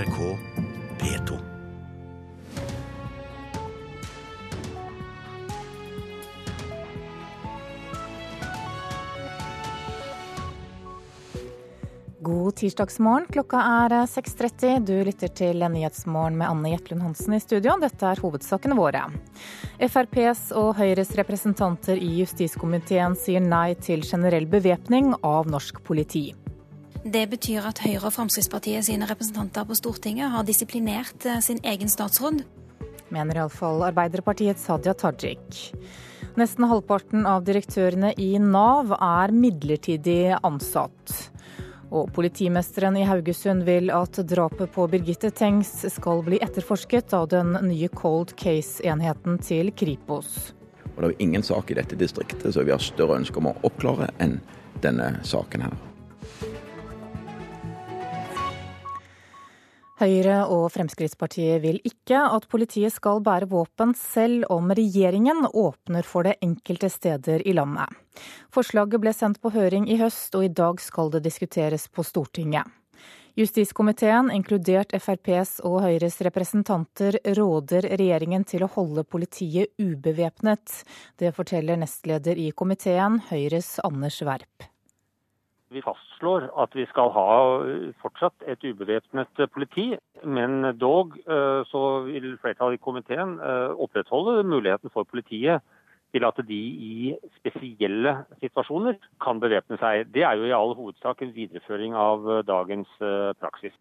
NRK P2. God tirsdagsmorgen. Klokka er 6.30. Du lytter til Nyhetsmorgen med Anne Jetlund Hansen i studio. Dette er hovedsakene våre. FrPs og Høyres representanter i justiskomiteen sier nei til generell bevæpning av norsk politi. Det betyr at Høyre og Fremskrittspartiet sine representanter på Stortinget har disiplinert eh, sin egen statsråd. Mener iallfall Arbeiderpartiets Hadia Tajik. Nesten halvparten av direktørene i Nav er midlertidig ansatt. Og politimesteren i Haugesund vil at drapet på Birgitte Tengs skal bli etterforsket av den nye cold case-enheten til Kripos. Og det er jo ingen sak i dette distriktet som vi har større ønske om å oppklare enn denne saken her. Høyre og Fremskrittspartiet vil ikke at politiet skal bære våpen selv om regjeringen åpner for det enkelte steder i landet. Forslaget ble sendt på høring i høst, og i dag skal det diskuteres på Stortinget. Justiskomiteen, inkludert FrPs og Høyres representanter, råder regjeringen til å holde politiet ubevæpnet. Det forteller nestleder i komiteen, Høyres Anders Werp. Vi fastslår at vi skal ha fortsatt et ubevæpnet politi, men dog eh, så vil flertallet i komiteen eh, opprettholde muligheten for politiet til at de i spesielle situasjoner kan bevæpne seg. Det er jo i all hovedsak en videreføring av eh, dagens praksis.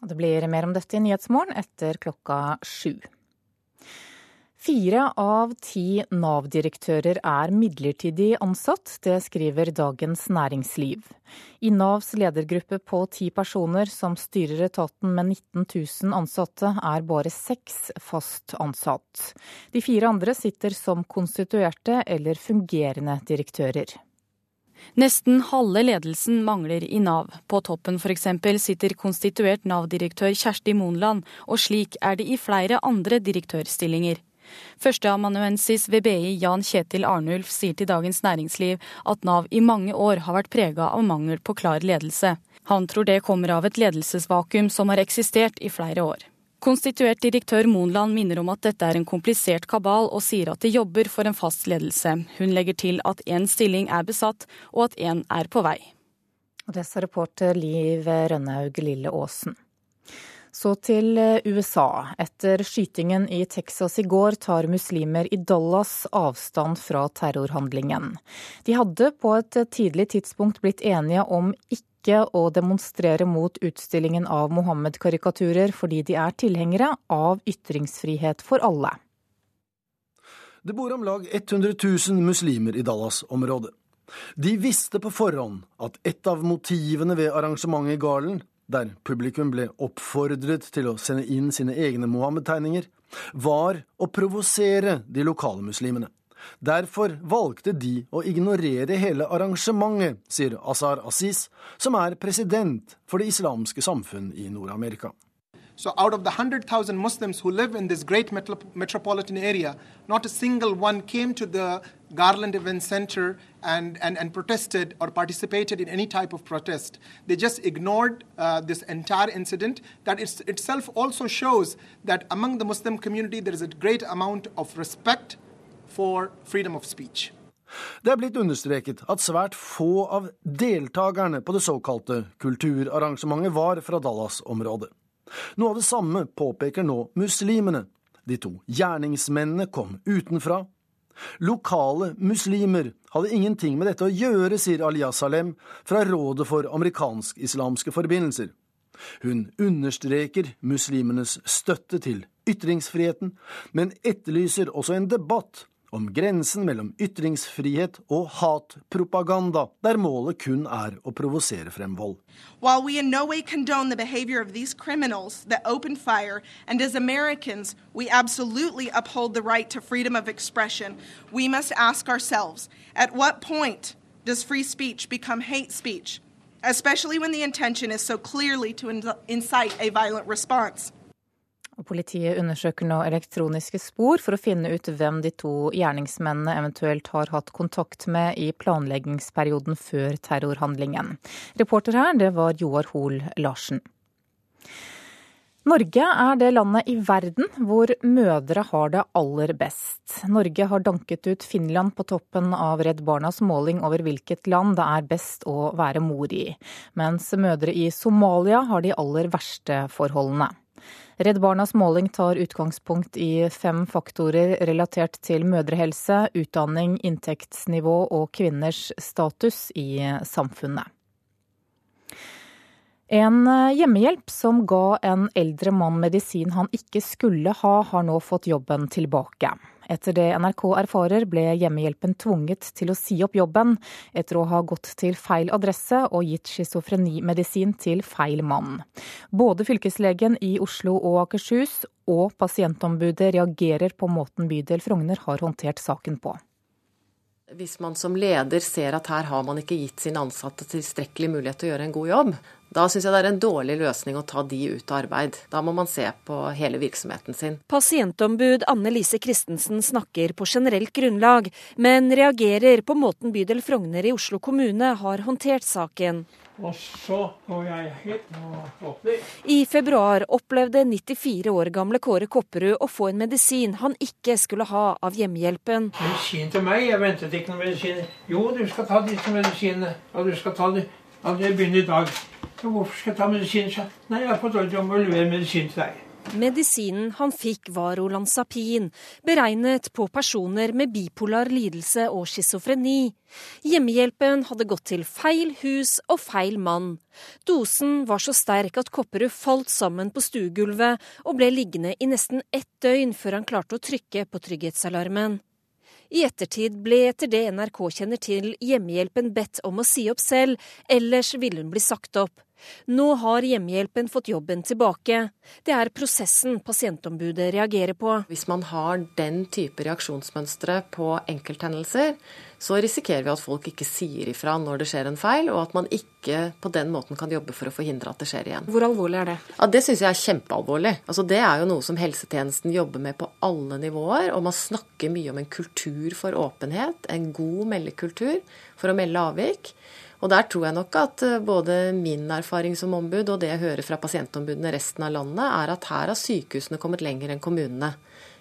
Det blir mer om dette i Nyhetsmorgen etter klokka sju. Fire av ti Nav-direktører er midlertidig ansatt, det skriver Dagens Næringsliv. I Navs ledergruppe på ti personer som styrer etaten med 19 000 ansatte, er bare seks fast ansatt. De fire andre sitter som konstituerte eller fungerende direktører. Nesten halve ledelsen mangler i Nav. På toppen f.eks. sitter konstituert Nav-direktør Kjersti Monland, og slik er det i flere andre direktørstillinger. Førsteamanuensis ved BI Jan Kjetil Arnulf sier til Dagens Næringsliv at Nav i mange år har vært prega av mangel på klar ledelse. Han tror det kommer av et ledelsesvakuum som har eksistert i flere år. Konstituert direktør Monland minner om at dette er en komplisert kabal, og sier at de jobber for en fast ledelse. Hun legger til at én stilling er besatt, og at én er på vei. Og det sa reporter Liv Rønnaug Lille Aasen. Så til eh, USA. Etter skytingen i Texas i går tar muslimer i Dallas avstand fra terrorhandlingen. De hadde på et tidlig tidspunkt blitt enige om ikke å demonstrere mot utstillingen av Mohammed-karikaturer, fordi de er tilhengere av ytringsfrihet for alle. Det bor om lag 100 000 muslimer i Dallas-området. De visste på forhånd at et av motivene ved arrangementet i Garland der publikum ble oppfordret til å sende inn sine egne Mohammed-tegninger, var å provosere de lokale muslimene. Derfor valgte de å ignorere hele arrangementet, sier Azar Aziz, som er president for Det islamske samfunn i Nord-Amerika. So, out of the 100,000 Muslims who live in this great metro metropolitan area, not a single one came to the Garland Event Center and, and, and protested or participated in any type of protest. They just ignored uh, this entire incident. That itself also shows that among the Muslim community there is a great amount of respect for freedom of speech. Det er blitt understreket at svært få av deltakerne på det såkalte kulturarrangementet var fra Dallas-området. Noe av det samme påpeker nå muslimene. De to gjerningsmennene kom utenfra. Lokale muslimer hadde ingenting med dette å gjøre, sier Aliyah Salem fra Rådet for amerikansk-islamske forbindelser. Hun understreker muslimenes støtte til ytringsfriheten, men etterlyser også en debatt om grensen mellom ytringsfrihet og hatpropaganda, der målet kun er å provosere frem vold. While we in no way condone the behavior of these criminals that opened fire, and as Americans, we absolutely uphold the right to freedom of expression, we must ask ourselves at what point does free speech become hate speech, especially when the intention is so clearly to incite a violent response? Politiet undersøker nå elektroniske spor for å finne ut hvem de to gjerningsmennene eventuelt har hatt kontakt med i planleggingsperioden før terrorhandlingen. Reporter her, det var Joar Hoel Larsen. Norge er det landet i verden hvor mødre har det aller best. Norge har danket ut Finland på toppen av Redd Barnas måling over hvilket land det er best å være mor i, mens mødre i Somalia har de aller verste forholdene. Redd Barnas måling tar utgangspunkt i fem faktorer relatert til mødrehelse, utdanning, inntektsnivå og kvinners status i samfunnet. En eh, hjemmehjelp som ga en eldre mann medisin han ikke skulle ha, har nå fått jobben tilbake. Etter det NRK erfarer, ble hjemmehjelpen tvunget til å si opp jobben etter å ha gått til feil adresse og gitt schizofrenimedisin til feil mann. Både fylkeslegen i Oslo og Akershus og pasientombudet reagerer på måten bydel Frogner har håndtert saken på. Hvis man som leder ser at her har man ikke gitt sine ansatte tilstrekkelig mulighet til å gjøre en god jobb, da syns jeg det er en dårlig løsning å ta de ut av arbeid. Da må man se på hele virksomheten sin. Pasientombud Anne Lise Christensen snakker på generelt grunnlag, men reagerer på måten bydel Frogner i Oslo kommune har håndtert saken. Og så går jeg hit og åpner. I februar opplevde 94 år gamle Kåre Kopperud å få en medisin han ikke skulle ha av hjemmehjelpen. Medisin til meg? Jeg ventet ikke noen medisin. Jo, du skal ta disse medisinene. Og du skal ta. Ja, det begynner i dag. Så hvorfor skal jeg ta medisin? Nei, jeg har fått ordre om å levere medisin til deg. Medisinen han fikk var Olanzapin, beregnet på personer med bipolar lidelse og schizofreni. Hjemmehjelpen hadde gått til feil hus og feil mann. Dosen var så sterk at Kopperud falt sammen på stuegulvet og ble liggende i nesten ett døgn før han klarte å trykke på trygghetsalarmen. I ettertid ble etter det NRK kjenner til, hjemmehjelpen bedt om å si opp selv, ellers ville hun bli sagt opp. Nå har hjemmehjelpen fått jobben tilbake. Det er prosessen pasientombudet reagerer på. Hvis man har den type reaksjonsmønstre på enkelthendelser, så risikerer vi at folk ikke sier ifra når det skjer en feil, og at man ikke på den måten kan jobbe for å forhindre at det skjer igjen. Hvor alvorlig er det? Ja, Det syns jeg er kjempealvorlig. Altså, det er jo noe som helsetjenesten jobber med på alle nivåer, og man snakker mye om en kultur for åpenhet, en god meldekultur for å melde avvik. Og der tror jeg nok at eh, både min erfaring som ombud og det jeg hører fra pasientombudene resten av landet, er at her har sykehusene kommet lenger enn kommunene.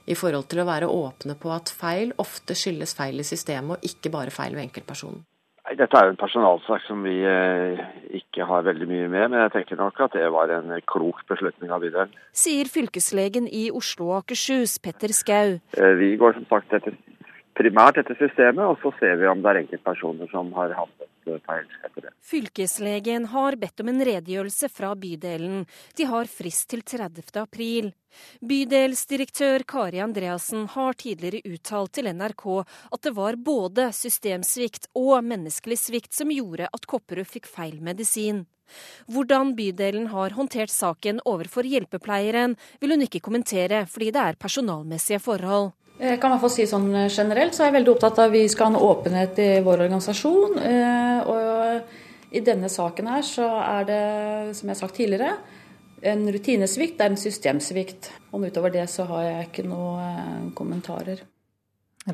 I forhold til å være åpne på at feil ofte skyldes feil i systemet, og ikke bare feil ved enkeltpersonen. Dette er jo en personalsak som vi eh, ikke har veldig mye med, men jeg tenker nok at det var en klok beslutning av bydelen. Sier fylkeslegen i Oslo og Akershus, Petter Skau. Eh, vi går som sagt etter primært etter systemet, og så ser vi om det er enkeltpersoner som har handlet feil etter det. Fylkeslegen har bedt om en redegjørelse fra bydelen. De har frist til 30. april. Bydelsdirektør Kari Andreassen har tidligere uttalt til NRK at det var både systemsvikt og menneskelig svikt som gjorde at Kopperud fikk feil medisin. Hvordan bydelen har håndtert saken overfor hjelpepleieren, vil hun ikke kommentere, fordi det er personalmessige forhold. Jeg kan i hvert fall si sånn eh, Generelt så er jeg veldig opptatt av at vi skal ha en åpenhet i vår organisasjon. Eh, og i denne saken her så er det, som jeg har sagt tidligere, en rutinesvikt, det er en systemsvikt. Om utover det så har jeg ikke noen eh, kommentarer.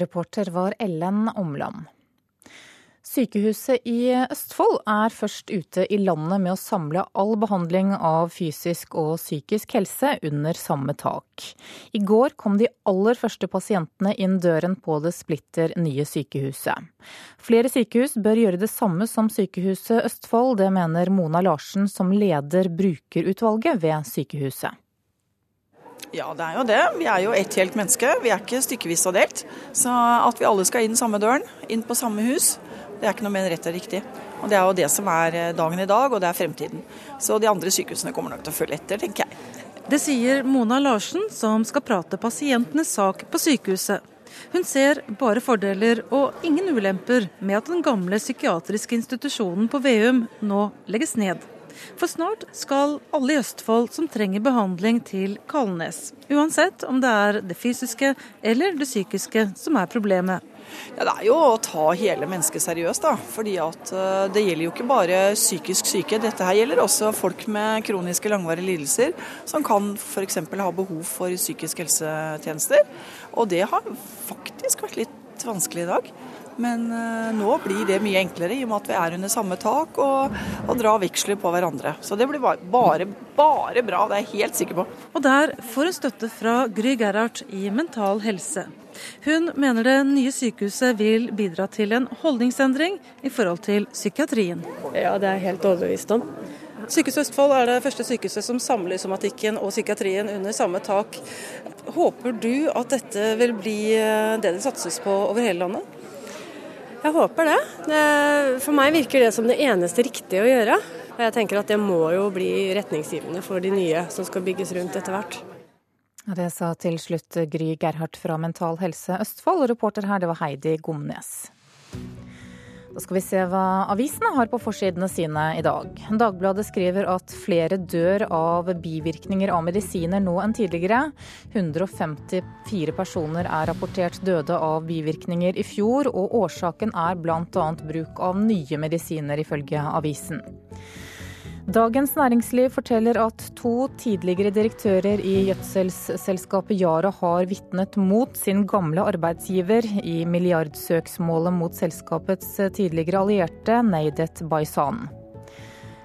Reporter var Ellen Omland. Sykehuset i Østfold er først ute i landet med å samle all behandling av fysisk og psykisk helse under samme tak. I går kom de aller første pasientene inn døren på det splitter nye sykehuset. Flere sykehus bør gjøre det samme som Sykehuset Østfold, det mener Mona Larsen som leder brukerutvalget ved sykehuset. Ja, det er jo det. Vi er jo ett helt menneske. Vi er ikke stykkevis og delt. Så at vi alle skal inn samme døren, inn på samme hus, det er ikke noe mer rett og riktig. Og Det er jo det som er eh, dagen i dag, og det er fremtiden. Så de andre sykehusene kommer nok til å følge etter, tenker jeg. Det sier Mona Larsen, som skal prate pasientenes sak på sykehuset. Hun ser bare fordeler og ingen ulemper med at den gamle psykiatriske institusjonen på Veum nå legges ned. For snart skal alle i Østfold som trenger behandling til Kalnes. Uansett om det er det fysiske eller det psykiske som er problemet. Ja, Det er jo å ta hele mennesket seriøst. da, fordi at eh, Det gjelder jo ikke bare psykisk syke. Dette her gjelder også folk med kroniske langvarige lidelser som kan f.eks. ha behov for psykisk helsetjenester. Og det har faktisk vært litt vanskelig i dag. Men uh, nå blir det mye enklere i og med at vi er under samme tak og, og drar veksler på hverandre. Så det blir bare, bare, bare bra, det er jeg helt sikker på. Og der får hun støtte fra Gry Gerhardt i Mental Helse. Hun mener det nye sykehuset vil bidra til en holdningsendring i forhold til psykiatrien. Ja, det er jeg helt overbevist om. Sykehuset Østfold er det første sykehuset som samler somatikken og psykiatrien under samme tak. Håper du at dette vil bli eh, det det satses på over hele landet? Jeg håper det. For meg virker det som det eneste riktige å gjøre. Og jeg tenker at det må jo bli retningsgivende for de nye som skal bygges rundt etter hvert. Det sa til slutt Gry Gerhardt fra Mental Helse Østfold, reporter her det var Heidi Gomnes. Da skal vi se hva avisene har på forsidene sine i dag. Dagbladet skriver at flere dør av bivirkninger av medisiner nå enn tidligere. 154 personer er rapportert døde av bivirkninger i fjor, og årsaken er bl.a. bruk av nye medisiner, ifølge avisen. Dagens Næringsliv forteller at to tidligere direktører i gjødselsselskapet Yara har vitnet mot sin gamle arbeidsgiver i milliardsøksmålet mot selskapets tidligere allierte, Neidet Baisan.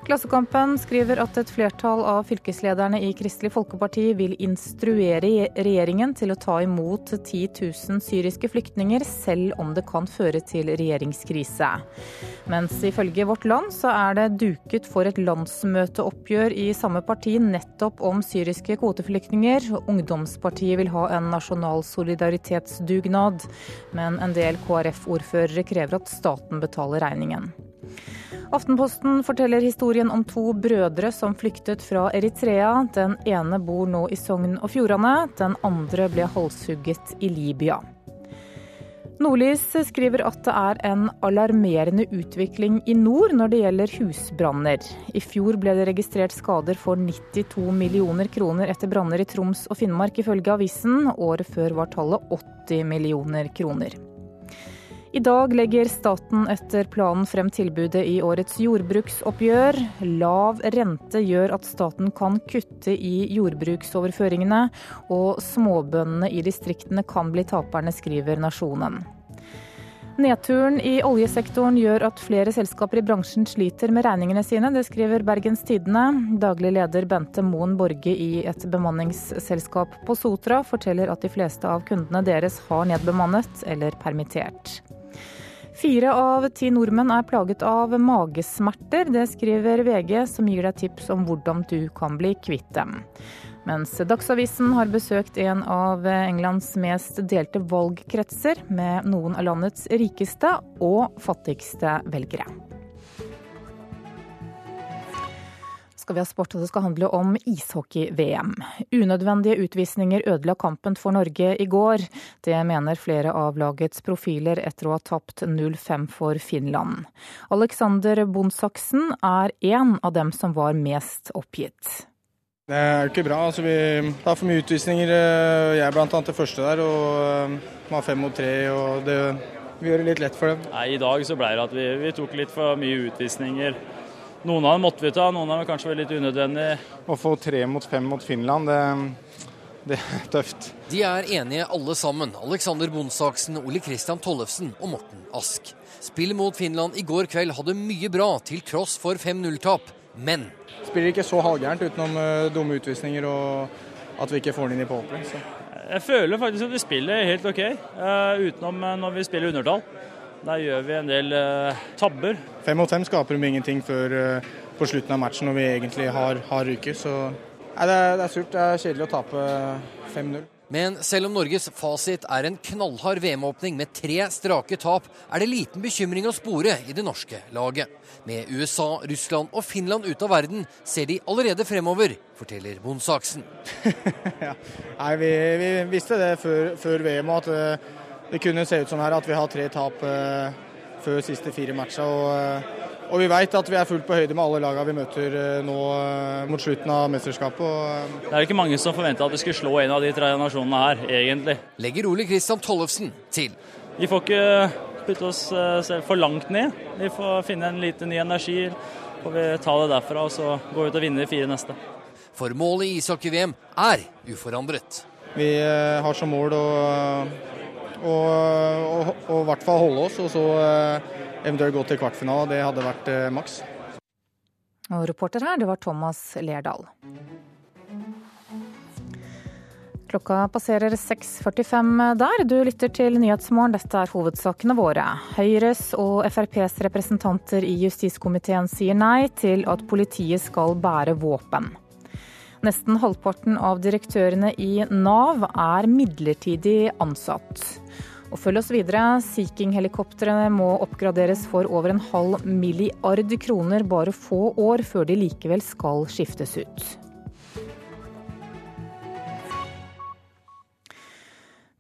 Klassekampen skriver at et flertall av fylkeslederne i Kristelig Folkeparti vil instruere regjeringen til å ta imot 10 000 syriske flyktninger, selv om det kan føre til regjeringskrise. Mens ifølge Vårt Land så er det duket for et landsmøteoppgjør i samme parti nettopp om syriske kvoteflyktninger. Ungdomspartiet vil ha en nasjonal solidaritetsdugnad, men en del KrF-ordførere krever at staten betaler regningen. Aftenposten forteller historien om to brødre som flyktet fra Eritrea. Den ene bor nå i Sogn og Fjordane, den andre ble halshugget i Libya. Nordlys skriver at det er en alarmerende utvikling i nord når det gjelder husbranner. I fjor ble det registrert skader for 92 millioner kroner etter branner i Troms og Finnmark, ifølge avisen. Året før var tallet 80 millioner kroner. I dag legger staten etter planen frem tilbudet i årets jordbruksoppgjør. Lav rente gjør at staten kan kutte i jordbruksoverføringene, og småbøndene i distriktene kan bli taperne, skriver Nasjonen. Nedturen i oljesektoren gjør at flere selskaper i bransjen sliter med regningene sine. Det skriver Bergens Tidende. Daglig leder Bente Moen Borge i et bemanningsselskap på Sotra forteller at de fleste av kundene deres har nedbemannet eller permittert. Fire av ti nordmenn er plaget av magesmerter. Det skriver VG, som gir deg tips om hvordan du kan bli kvitt dem. Mens Dagsavisen har besøkt en av Englands mest delte valgkretser, med noen av landets rikeste og fattigste velgere. Skal vi ha sport, og det skal handle om ishockey-VM. Unødvendige utvisninger ødela kampen for Norge i går. Det mener flere av lagets profiler etter å ha tapt 0-5 for Finland. Alexander Bonsaksen er en av dem som var mest oppgitt. Det er ikke bra. Altså, vi tar for mye utvisninger. Jeg er bl.a. det første der, og vi eh, har fem mot tre. og det, Vi gjør det litt lett for dem. Nei, I dag så ble det at vi, vi tok litt for mye utvisninger. Noen av dem måtte vi ta, noen av dem kanskje var litt unødvendige. Å få tre mot fem mot Finland, det, det er tøft. De er enige alle sammen, Alexander Bonsaksen, Ole Kristian Tollefsen og Morten Ask. Spillet mot Finland i går kveld hadde mye bra, til tross for 5-0-tap, men Spiller ikke så halvgærent utenom uh, dumme utvisninger og at vi ikke får den inn i powerplay. Jeg føler faktisk at vi spiller helt OK, uh, utenom uh, når vi spiller undertall. Der gjør vi en del uh, tabber. Fem mot fem skaper de ingenting før uh, på slutten av matchen når vi egentlig har, har ryket. Så nei, det, er, det, er, surt. Det er kjedelig å tape 5-0. Men selv om Norges fasit er en knallhard VM-åpning med tre strake tap, er det liten bekymring å spore i det norske laget. Med USA, Russland og Finland ute av verden ser de allerede fremover, forteller Bonsaksen. ja. Nei, vi, vi, visste det før, før VM at uh, det kunne se ut som her at vi har tre tap uh, før siste fire matcha. Og, uh, og, vi vet at vi er fullt på høyde med alle lagene vi møter uh, nå mot slutten av mesterskapet. det er ikke mange som forventa at vi skulle slå en av de tre nasjonene her, egentlig. Legger Ole Kristian Tollefsen til. Vi får ikke putte oss selv for langt ned. Vi får finne en liten ny energi. Får vi ta det derfra og så gå ut og vinne de fire neste. For målet i ishockey-VM er uforandret. Vi har som mål å Og, i hvert fall holde oss, og så eh, eventuelt gå til kvartfinale. Det hadde vært eh, maks. Og reporter her, det var Thomas Lerdal. Klokka passerer 6.45 der. Du lytter til Nyhetsmorgen. Dette er hovedsakene våre. Høyres og FrPs representanter i justiskomiteen sier nei til at politiet skal bære våpen. Nesten halvparten av direktørene i Nav er midlertidig ansatt. Og følg oss videre. Sea King-helikoptrene må oppgraderes for over en halv milliard kroner bare få år før de likevel skal skiftes ut.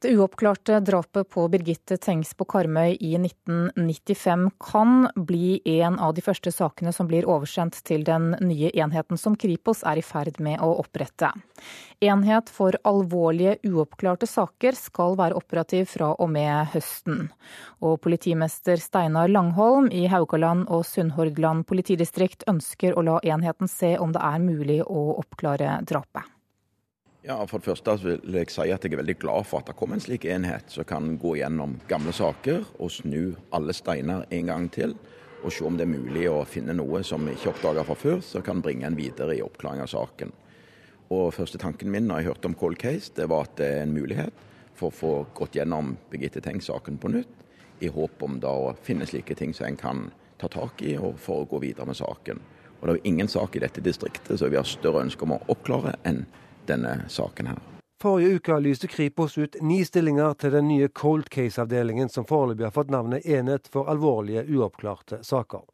Det uoppklarte drapet på Birgitte Tengs på Karmøy i 1995 kan bli en av de første sakene som blir oversendt til den nye enheten som Kripos er i ferd med å opprette. Enhet for alvorlige uoppklarte saker skal være operativ fra og med høsten. Og politimester Steinar Langholm i Haugaland og Sunnhordland politidistrikt ønsker å la enheten se om det er mulig å oppklare drapet. Ja, For det første vil jeg si at jeg er veldig glad for at det kom en slik enhet som kan gå gjennom gamle saker og snu alle steiner en gang til. Og se om det er mulig å finne noe som vi ikke oppdaga fra før, som kan bringe en videre i oppklaring av saken. Og Første tanken min når jeg hørte om Cold Case, det var at det er en mulighet for å få gått gjennom Birgitte Tengs-saken på nytt, i håp om da å finne slike ting som en kan ta tak i og for å gå videre med saken. Og Det er jo ingen sak i dette distriktet som vi har større ønske om å oppklare enn denne saken her. Forrige uke lyste Kripos ut ni stillinger til den nye cold case-avdelingen, som foreløpig har fått navnet Enhet for alvorlige uoppklarte saker.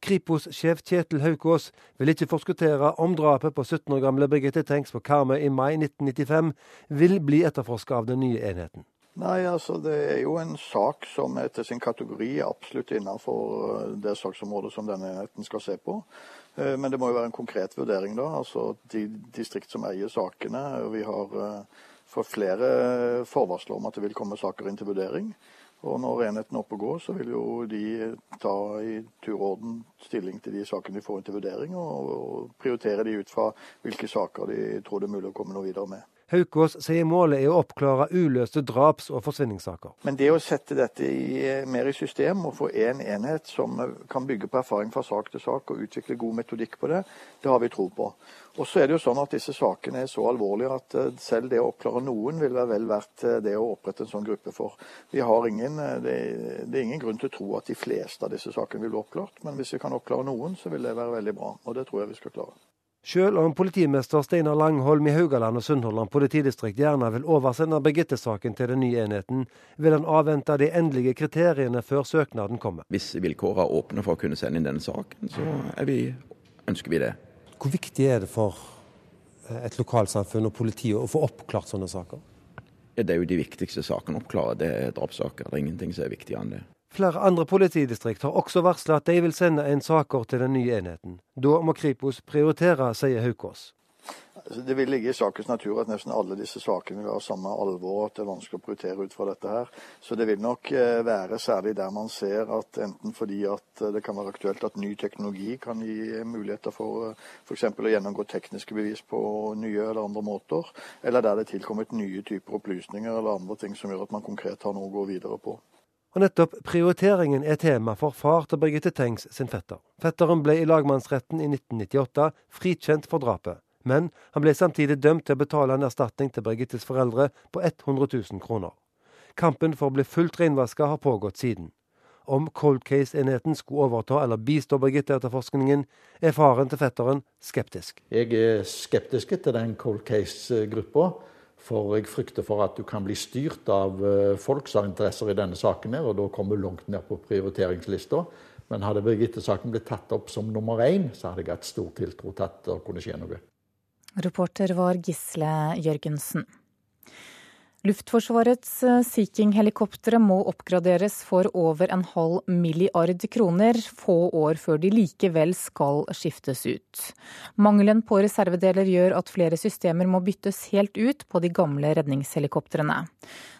Kripos-sjef Kjetil Haukås vil ikke forskuttere om drapet på 17 år gamle Birgitte Tengs på Karmøy i mai 1995 vil bli etterforska av den nye enheten. Nei, altså Det er jo en sak som etter sin kategori er absolutt innenfor det saksområdet som denne enheten skal se på. Eh, men det må jo være en konkret vurdering, da. Altså de distrikt som eier sakene. Vi har eh, fått flere forvarsler om at det vil komme saker inn til vurdering. Og når enheten er oppe og går, så vil jo de ta i turorden stilling til de sakene de får inn til vurdering, og prioritere de ut fra hvilke saker de tror det er mulig å komme noe videre med. Haukås sier målet er å oppklare uløste draps- og forsvinningssaker. Men det å sette dette i, mer i system og få én en enhet som kan bygge på erfaring fra sak til sak og utvikle god metodikk på det, det har vi tro på. Og så er det jo sånn at Disse sakene er så alvorlige at eh, selv det å oppklare noen vil være vel verdt eh, det å opprette en sånn gruppe for. Vi har ingen, eh, det, det er ingen grunn til å tro at de fleste av disse sakene vil bli oppklart, men hvis vi kan oppklare noen, så vil det være veldig bra. Og det tror jeg vi skal klare. Selv om politimester Steinar Langholm i Haugaland og Sunnhordland politidistrikt gjerne vil oversende Birgitte-saken til den nye enheten, vil han avvente de endelige kriteriene før søknaden kommer. Hvis vilkårene åpner for å kunne sende inn denne saken, så vi, ønsker vi det. Hvor viktig er det for eh, et lokalsamfunn og politiet å få oppklart sånne saker? Det er jo de viktigste sakene å oppklare. Det er drapssaker. Det er ingenting som er viktigere enn det. Flere andre politidistrikt har også varsla at de vil sende en saker til den nye enheten. Da må Kripos prioritere, sier Haukås. Altså, det vil ligge i sakens natur at nesten alle disse sakene vil ha samme alvor, at det er vanskelig å prioritere ut fra dette her. Så det vil nok eh, være særlig der man ser at enten fordi at eh, det kan være aktuelt at ny teknologi kan gi muligheter for eh, f.eks. å gjennomgå tekniske bevis på nye eller andre måter, eller der det er tilkommet nye typer opplysninger eller andre ting som gjør at man konkret har noe å gå videre på. Og nettopp prioriteringen er tema for far til Birgitte Tengs sin fetter. Fetteren ble i lagmannsretten i 1998 frikjent for drapet, men han ble samtidig dømt til å betale en erstatning til Birgittes foreldre på 100 000 kroner. Kampen for å bli fullt renvaska har pågått siden. Om cold case-enheten skulle overta eller bistå Birgitte-etterforskningen, er faren til fetteren skeptisk. Jeg er skeptisk til den cold case-gruppa. For jeg frykter for at du kan bli styrt av eh, folk som har interesser i denne saken, her, og da kommer du langt ned på prioriteringslista. Men hadde Birgitte-saken blitt tatt opp som nummer én, så hadde jeg hatt stor tiltro til at det kunne skje noe. Reporter var Gisle Jørgensen. Luftforsvarets eh, Sea King-helikoptre må oppgraderes for over en halv milliard kroner få år før de likevel skal skiftes ut. Mangelen på reservedeler gjør at flere systemer må byttes helt ut på de gamle redningshelikoptrene.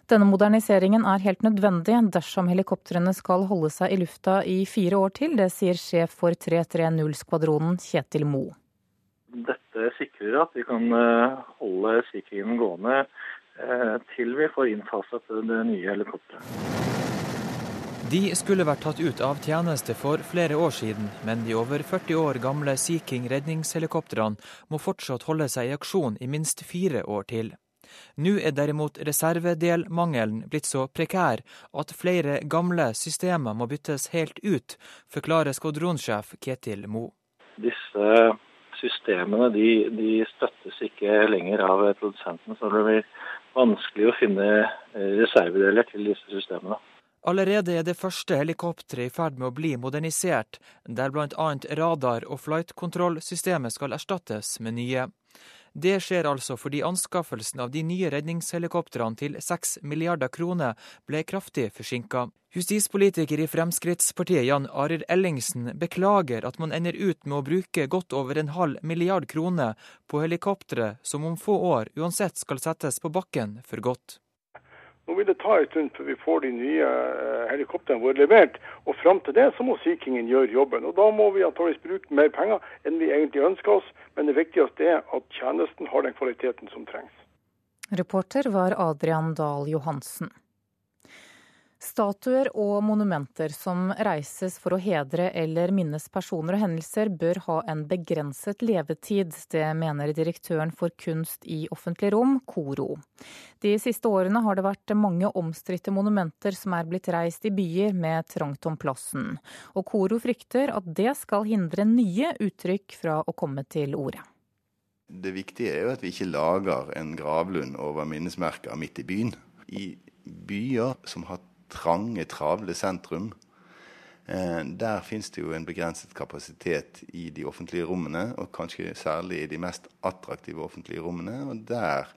Denne moderniseringen er helt nødvendig dersom helikoptrene skal holde seg i lufta i fire år til. Det sier sjef for 330-skvadronen Kjetil Moe. Dette sikrer at vi kan eh, holde Sea Kingen gående til vi får innfaset det nye helikopteret. De skulle vært tatt ut av tjeneste for flere år siden, men de over 40 år gamle Sea King redningshelikoptrene må fortsatt holde seg i aksjon i minst fire år til. Nå er derimot reservedelmangelen blitt så prekær at flere gamle systemer må byttes helt ut, forklarer skvadronsjef Ketil Mo. Disse systemene de, de støttes ikke lenger av produsentene, så det blir vanskelig å finne reservedeler til disse systemene. Allerede er det første helikopteret i ferd med å bli modernisert, der bl.a. radar- og flight-kontrollsystemet skal erstattes med nye. Det skjer altså fordi anskaffelsen av de nye redningshelikoptrene til 6 milliarder kroner ble kraftig forsinka. Justispolitiker i Fremskrittspartiet Jan Arild Ellingsen beklager at man ender ut med å bruke godt over en halv milliard kroner på helikoptre som om få år uansett skal settes på bakken for godt. Nå vil det ta en stund før vi får de nye eh, helikoptrene våre levert. Og fram til det så må Sea Kingen gjøre jobben. Og da må vi antakeligvis bruke mer penger enn vi egentlig ønsker oss. Men det viktigste er at tjenesten har den kvaliteten som trengs. Reporter var Adrian Dahl Johansen. Statuer og monumenter som reises for å hedre eller minnes personer og hendelser, bør ha en begrenset levetid. Det mener direktøren for kunst i offentlig rom, KORO. De siste årene har det vært mange omstridte monumenter som er blitt reist i byer med trangt om plassen. Og KORO frykter at det skal hindre nye uttrykk fra å komme til orde. Det viktige er jo at vi ikke lager en gravlund over minnesmerker midt i byen. I byer som har trange, travle sentrum. Eh, der finnes det jo en begrenset kapasitet i de offentlige rommene, og kanskje særlig i de mest attraktive offentlige rommene. Og der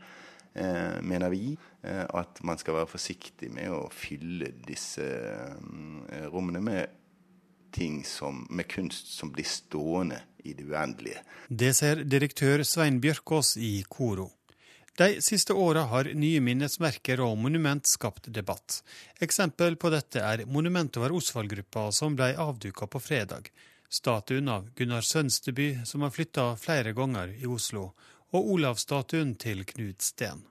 eh, mener vi eh, at man skal være forsiktig med å fylle disse eh, rommene med ting som, med kunst som blir stående i det uendelige. Det ser direktør Svein Bjørkås i Koro. De siste åra har nye minnesmerker og monument skapt debatt. Eksempel på dette er monumentet over Osvald-gruppa som ble avduka på fredag. Statuen av Gunnar Sønsteby, som har flytta flere ganger i Oslo, og Olavsstatuen til Knut Steen.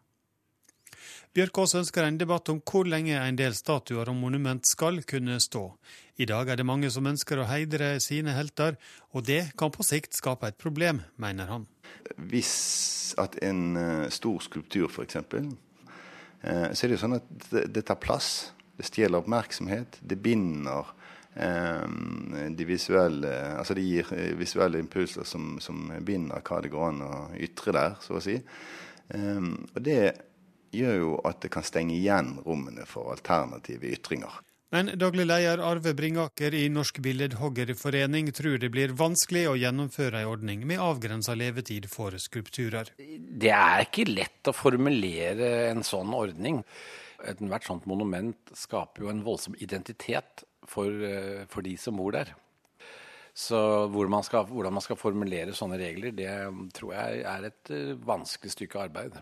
Bjørkås ønsker en debatt om hvor lenge en del statuer og monument skal kunne stå. I dag er det mange som ønsker å heidre sine helter, og det kan på sikt skape et problem, mener han. Hvis at en uh, stor skulptur f.eks., uh, så er det jo sånn at det, tar plass. Det stjeler oppmerksomhet. Det binder um, de visuelle Altså det gir visuelle impulser som, som, binder hva det går an å ytre der, så å si. Og det gjør jo at det kan stenge igjen rommene for alternative ytringer. Men daglig leder Arve Bringaker i Norsk Billedhoggerforening tror det blir vanskelig å gjennomføre en ordning med avgrensa levetid for skulpturer. Det er ikke lett å formulere en sånn ordning. Ethvert sånt monument skaper jo en voldsom identitet for, eh, for de som bor der. Så hvor man skal, hvordan man skal formulere sånne regler, det tror jeg er et eh, vanskelig stykke arbeid.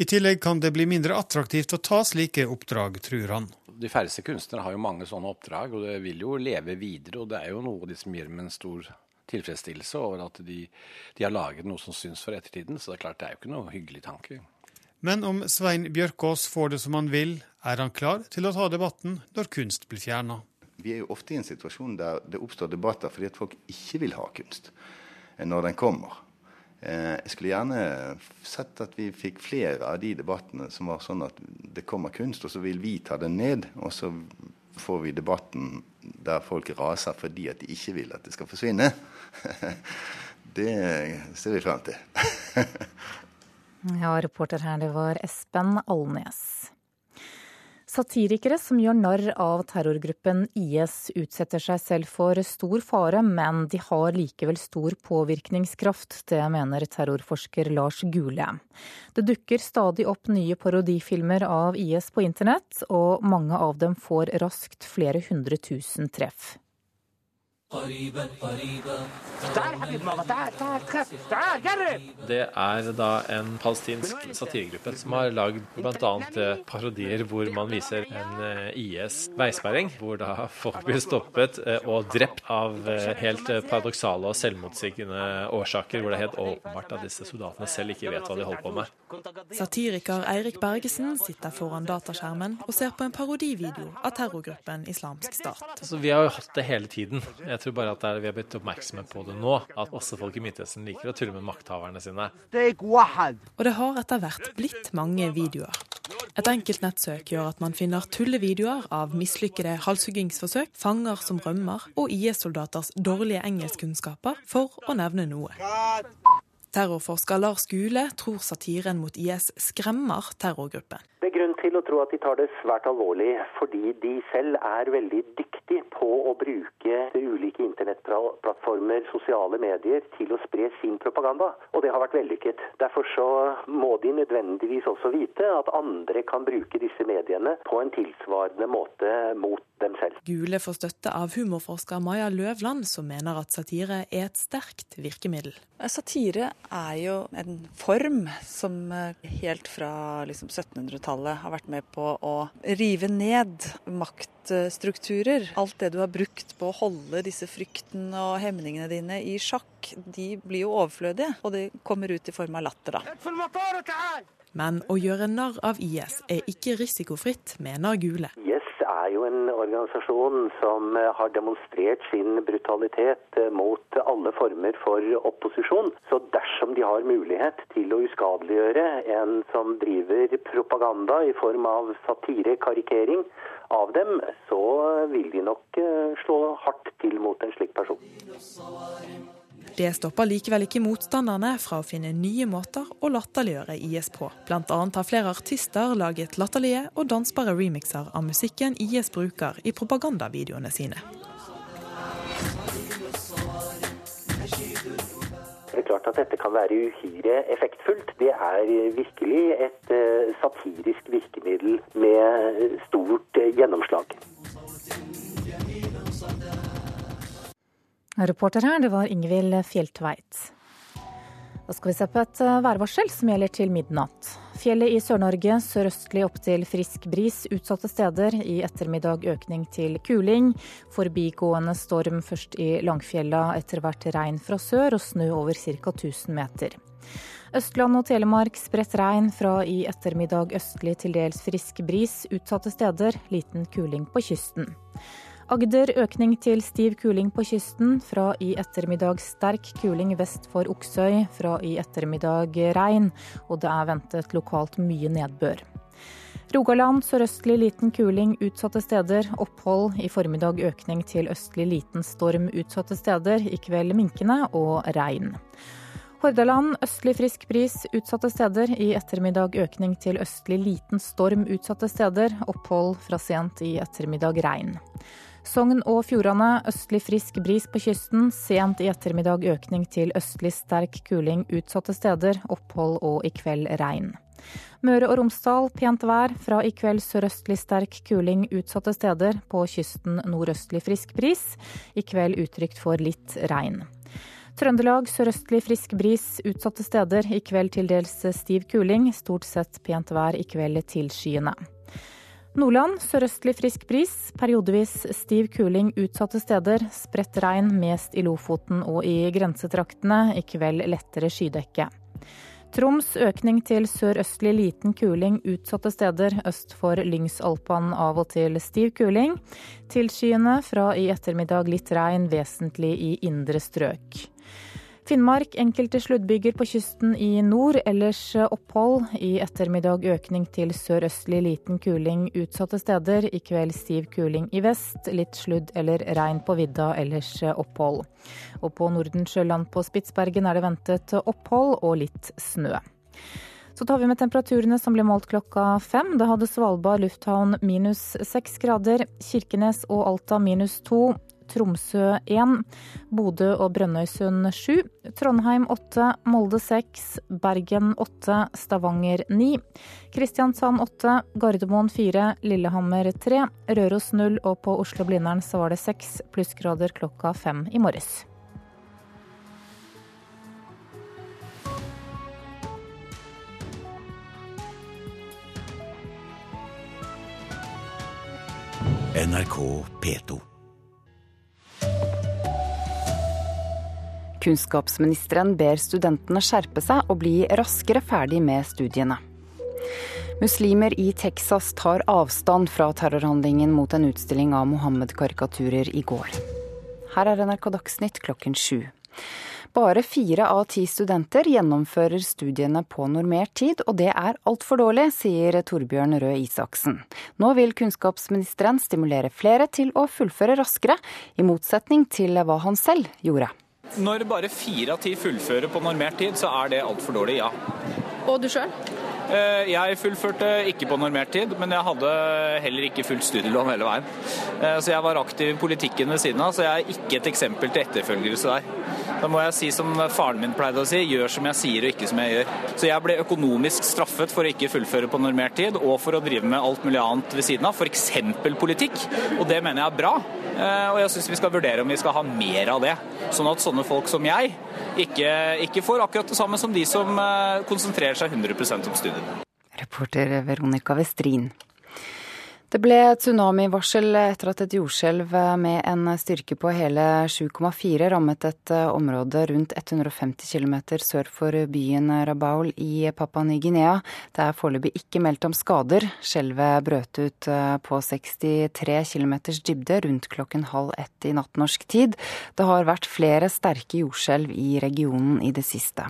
I tillegg kan det bli mindre attraktivt å ta slike oppdrag, tror han de færreste kunstnere har jo mange sånne oppdrag, og det vil jo leve videre. Og det er jo noe de som gir dem en stor tilfredsstillelse over at de, de har laget noe som syns for ettertiden. Så det er klart det er jo ikke noe hyggelig tanke. Men om Svein Bjørkås får det som han vil, er han klar til å ta debatten når kunst blir fjerna. Vi er jo ofte i en situasjon der det oppstår debatter fordi at folk ikke vil ha kunst når den kommer. Eh, jeg skulle gjerne sett at vi fikk flere av de debattene som var sånn at det kommer kunst, og så vil vi ta den ned. Og så får vi debatten der folk raser fordi at de ikke vil at det skal forsvinne. Det ser vi frem til. ja, reporter her, det var Espen Alnes. Satirikere som gjør narr av terrorgruppen IS, utsetter seg selv for stor fare, men de har likevel stor påvirkningskraft. Det mener terrorforsker Lars Gule. Det dukker stadig opp nye parodifilmer av IS på internett, og mange av dem får raskt flere hundre tusen treff. Det er da en palestinsk satiregruppe som har lagd bl.a. parodier hvor man viser en eh, IS-veisperring, hvor da folk blir stoppet eh, og drept av eh, helt paradoksale og selvmotsigende årsaker, hvor det er helt åpenbart at disse soldatene selv ikke vet hva de holder på med. Satiriker Eirik Bergesen sitter foran dataskjermen og ser på en parodivideo av terrorgruppen Islamsk Stat. Altså, vi har jo hatt det hele tiden. Jeg tror bare at vi har blitt oppmerksomme på det nå. At også folk i Midtøsten liker å tulle med makthaverne sine. Og det har etter hvert blitt mange videoer. Et enkelt nettsøk gjør at man finner tullevideoer av mislykkede halshuggingsforsøk, fanger som rømmer og IS-soldaters dårlige engelskkunnskaper, for å nevne noe. Terrorforsker Lars Gule tror satiren mot IS skremmer terrorgruppen. Det er grunn til å tro at de tar det svært alvorlig, fordi de selv er veldig dyktige på å bruke ulike internettplattformer, sosiale medier, til å spre sin propaganda. Og det har vært vellykket. Derfor så må de nødvendigvis også vite at andre kan bruke disse mediene på en tilsvarende måte mot dem selv. Gule får støtte av humorforsker Maja Løvland, som mener at satire er et sterkt virkemiddel. Satire er jo en form som helt fra liksom 1700-tallet har vært med på å rive ned maktstrukturer. Alt det du har brukt på å holde disse fryktene og hemningene dine i sjakk, de blir jo overflødige. Og det kommer ut i form av latter, da. Men å gjøre narr av IS er ikke risikofritt, mener Gule. Er jo en organisasjon som har demonstrert sin brutalitet mot alle former for opposisjon. Så dersom de har mulighet til å uskadeliggjøre en som driver propaganda i form av satire, karikering av dem, så vil de nok slå hardt til mot en slik person. Det stopper likevel ikke motstanderne fra å finne nye måter å latterliggjøre IS på. Blant annet har flere artister laget latterlige og dansbare remixer av musikken IS bruker i propagandavideoene sine. Det er klart at dette kan være uhyre effektfullt. Det er virkelig et satirisk virkemiddel med stort gjennomslag. Reporter her, det var Ingvild Fjelltveit. Da skal vi se på et værvarsel som gjelder til midnatt. Fjellet i Sør-Norge sørøstlig opp til frisk bris utsatte steder. I ettermiddag økning til kuling. Forbigående storm først i Langfjella, etter hvert regn fra sør og snø over ca. 1000 meter. Østland og Telemark spredt regn, fra i ettermiddag østlig til dels frisk bris utsatte steder. Liten kuling på kysten. Agder økning til stiv kuling på kysten. Fra i ettermiddag sterk kuling vest for Oksøy. Fra i ettermiddag regn, og det er ventet lokalt mye nedbør. Rogaland sørøstlig liten kuling utsatte steder. Opphold. I formiddag økning til østlig liten storm utsatte steder. I kveld minkende og regn. Hordaland østlig frisk bris utsatte steder. I ettermiddag økning til østlig liten storm utsatte steder. Opphold fra sent i ettermiddag regn. Sogn og Fjordane østlig frisk bris på kysten. Sent i ettermiddag økning til østlig sterk kuling utsatte steder. Opphold og i kveld regn. Møre og Romsdal pent vær. Fra i kveld sørøstlig sterk kuling utsatte steder. På kysten nordøstlig frisk bris. I kveld utrygt for litt regn. Trøndelag sørøstlig frisk bris utsatte steder. I kveld til dels stiv kuling. Stort sett pent vær i kveld tilskyende. Nordland sørøstlig frisk bris, periodevis stiv kuling utsatte steder. Spredt regn mest i Lofoten og i grensetraktene. I kveld lettere skydekke. Troms økning til sørøstlig liten kuling utsatte steder. Øst for Lyngsalpan av og til stiv kuling. Tilskyende fra i ettermiddag litt regn, vesentlig i indre strøk. Finnmark enkelte sluddbyger på kysten i nord, ellers opphold. I ettermiddag økning til sørøstlig liten kuling utsatte steder. I kveld stiv kuling i vest, litt sludd eller regn på vidda, ellers opphold. Og på Nordensjøland på Spitsbergen er det ventet opphold og litt snø. Så tar vi med temperaturene som ble målt klokka fem. Da hadde Svalbard lufthavn minus seks grader, Kirkenes og Alta minus to. Tromsø 1, Bodø og Brønnøysund 7, Trondheim 8, Molde 6, Bergen 8, Stavanger 9, Kristiansand 8, Gardermoen 4, Lillehammer 3, Røros 0 og på Oslo-Blindern så var det 6 plussgrader klokka 5 i morges. NRK P2. Kunnskapsministeren ber studentene skjerpe seg og bli raskere ferdig med studiene. Muslimer i Texas tar avstand fra terrorhandlingen mot en utstilling av Mohammed-karikaturer i går. Her er NRK Dagsnytt klokken sju. Bare fire av ti studenter gjennomfører studiene på normert tid, og det er altfor dårlig, sier Torbjørn Røe Isaksen. Nå vil kunnskapsministeren stimulere flere til å fullføre raskere, i motsetning til hva han selv gjorde. Når bare fire av ti fullfører på normert tid, så er det altfor dårlig, ja. Og du sjøl? Eh, jeg fullførte ikke på normert tid, men jeg hadde heller ikke fullt studielån hele veien. Eh, så jeg var aktiv i politikken ved siden av, så jeg er ikke et eksempel til etterfølgelse der. Da må jeg si som faren min pleide å si, gjør som jeg sier og ikke som jeg gjør. Så jeg ble økonomisk straffet for å ikke fullføre på normert tid, og for å drive med alt mulig annet ved siden av, f.eks. politikk. Og det mener jeg er bra. Eh, og jeg syns vi skal vurdere om vi skal ha mer av det. Sånn at sånne folk som jeg ikke, ikke får akkurat det samme som de som konsentrerer seg 100% om studiet. Reporter Veronica Westrin. Det ble tsunamivarsel etter at et jordskjelv med en styrke på hele 7,4 rammet et område rundt 150 km sør for byen Rabaul i Papua Ny-Guinea. Det er foreløpig ikke meldt om skader. Skjelvet brøt ut på 63 km dybde rundt klokken halv ett i natt norsk tid. Det har vært flere sterke jordskjelv i regionen i det siste.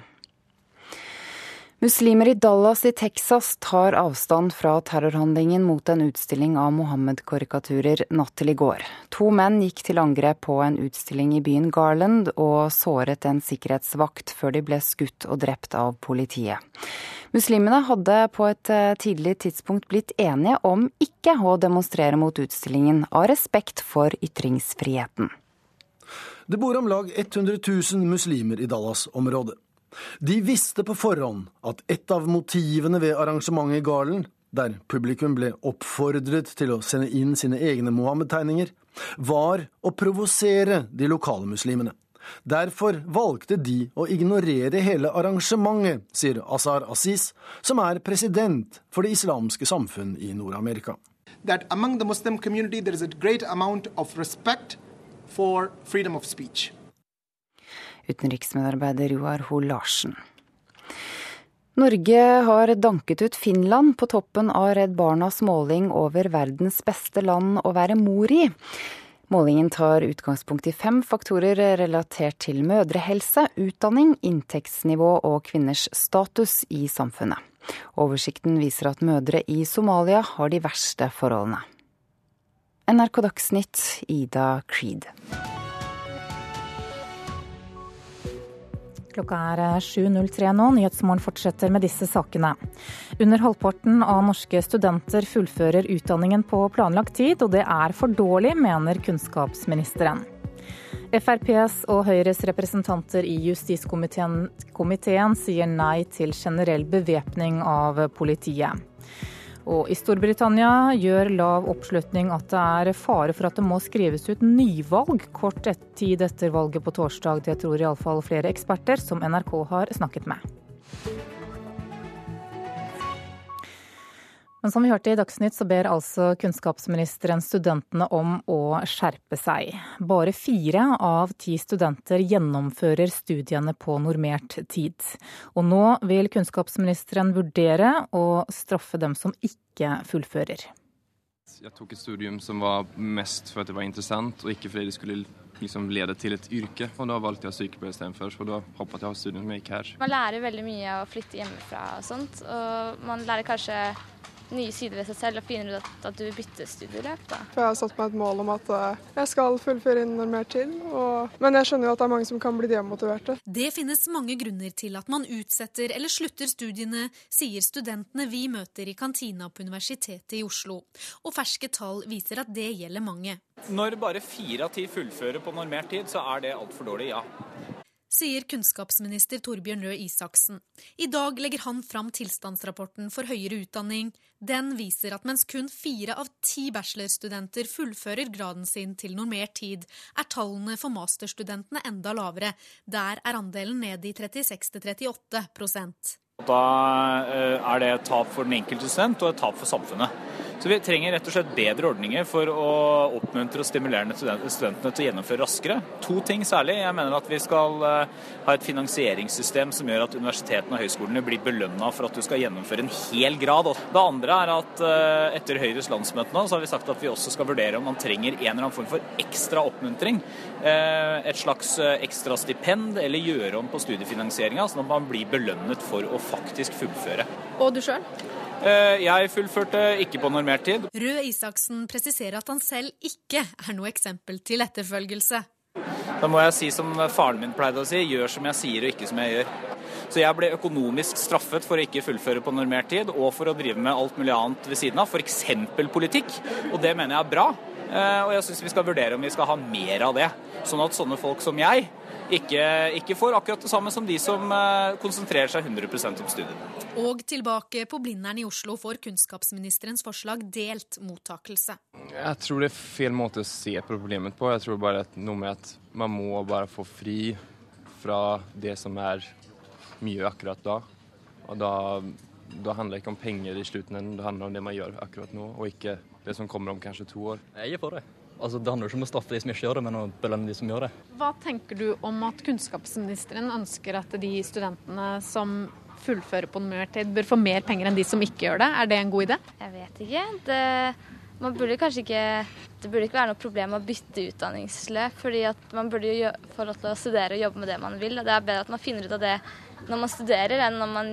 Muslimer i Dallas i Texas tar avstand fra terrorhandlingen mot en utstilling av Mohammed-karikaturer natt til i går. To menn gikk til angrep på en utstilling i byen Garland og såret en sikkerhetsvakt før de ble skutt og drept av politiet. Muslimene hadde på et eh, tidlig tidspunkt blitt enige om ikke å demonstrere mot utstillingen, av respekt for ytringsfriheten. Det bor om lag 100 000 muslimer i Dallas-området. De visste på forhånd at et av motivene ved arrangementet i Garlen, der publikum ble oppfordret til å sende inn sine egne Mohammed-tegninger, var å provosere de lokale muslimene. Derfor valgte de å ignorere hele arrangementet, sier Azar Aziz, som er president for Det islamske samfunn i Nord-Amerika. That among the Muslim community there for freedom of speech utenriksmedarbeider Joar Ho Larsen. Norge har danket ut Finland på toppen av Redd Barnas måling over verdens beste land å være mor i. Målingen tar utgangspunkt i fem faktorer relatert til mødrehelse, utdanning, inntektsnivå og kvinners status i samfunnet. Oversikten viser at mødre i Somalia har de verste forholdene. NRK Dagsnytt, Ida Creed. Klokka er 7.03 eh, nå. Nyhetsmorgen fortsetter med disse sakene. Under halvparten av norske studenter fullfører utdanningen på planlagt tid, og det er for dårlig, mener kunnskapsministeren. FrPs og Høyres representanter i justiskomiteen sier nei til generell bevæpning av politiet. Og i Storbritannia gjør lav oppslutning at det er fare for at det må skrives ut nyvalg kort et tid etter valget på torsdag. Det tror iallfall flere eksperter som NRK har snakket med. Men som vi hørte i Dagsnytt, så ber altså kunnskapsministeren studentene om å skjerpe seg. Bare fire av ti studenter gjennomfører studiene på normert tid. Og nå vil kunnskapsministeren vurdere å straffe dem som ikke fullfører. Jeg tok et studium som var mest for at det var interessant, og ikke fordi det skulle liksom lede til et yrke. Og da valgte jeg sykepleier istedenfor, så da hoppet jeg av studiet som jeg gikk her. Man lærer veldig mye av å flytte hjemmefra og sånt, og man lærer kanskje nye sider ved seg selv og finner ut at, at du vil bytte studieløp. Da. For Jeg har satt meg et mål om at eh, jeg skal fullføre innen normert tid, og... men jeg skjønner jo at det er mange som kan bli demotiverte. Det finnes mange grunner til at man utsetter eller slutter studiene, sier studentene vi møter i kantina på Universitetet i Oslo. Og ferske tall viser at det gjelder mange. Når bare fire av ti fullfører på normert tid, så er det altfor dårlig, ja sier kunnskapsminister Torbjørn Røe Isaksen. I dag legger han fram tilstandsrapporten for høyere utdanning. Den viser at mens kun fire av ti bachelorstudenter fullfører graden sin til normert tid, er tallene for masterstudentene enda lavere. Der er andelen ned i 36 38 Da eh, er det et tap for den enkelte student og et tap for samfunnet. Så vi trenger rett og slett bedre ordninger for å oppmuntre og stimulere studentene til å gjennomføre raskere. To ting særlig. Jeg mener at vi skal eh, ha et finansieringssystem som gjør at universitetene og høyskolene blir belønna for at du skal gjennomføre en hel grad. Det andre er at eh, etter Høyres landsmøte nå, så har vi sagt at vi også skal vurdere om man trenger en eller annen form for ekstra oppmuntring. Eh, et slags ekstra stipend, eller gjøre om på studiefinansieringa, sånn at man blir belønnet for å faktisk fullføre. Og du sjøl? Eh, jeg fullførte ikke på normert tid. Røe Isaksen presiserer at han selv ikke er noe eksempel til etterfølgelse. Da må jeg si som faren min pleide å si, gjør som jeg sier og ikke som jeg gjør. Så jeg ble økonomisk straffet for å ikke fullføre på normert tid, og for å drive med alt mulig annet ved siden av, f.eks. politikk. Og det mener jeg er bra. Eh, og jeg syns vi skal vurdere om vi skal ha mer av det. Sånn at sånne folk som jeg ikke, ikke, får akkurat det samme som de som eh, konsentrerer seg 100% om studiene. Og tilbake på Blindern i Oslo får kunnskapsministerens forslag delt mottakelse. Jeg tror det er feil måte å se problemet på. Jeg tror bare at noe med at man må bare få fri fra det som er mye akkurat da. Og da, da handler det ikke om penger i slutten, det handler om det man gjør akkurat nå, og ikke det som kommer om kanskje to år. Jeg er for det. Altså, det handler ikke om å straffe de som ikke gjør det, men å belønne de som gjør det. Hva tenker du om at kunnskapsministeren ønsker at de studentene som fullfører på normert tid, bør få mer penger enn de som ikke gjør det? Er det en god idé? Jeg vet ikke. Det, man burde kanskje ikke Det burde ikke være noe problem å bytte utdanningsløp, fordi at man burde jo få lov til å studere og jobbe med det man vil. og Det er bedre at man finner ut av det når man studerer, enn når man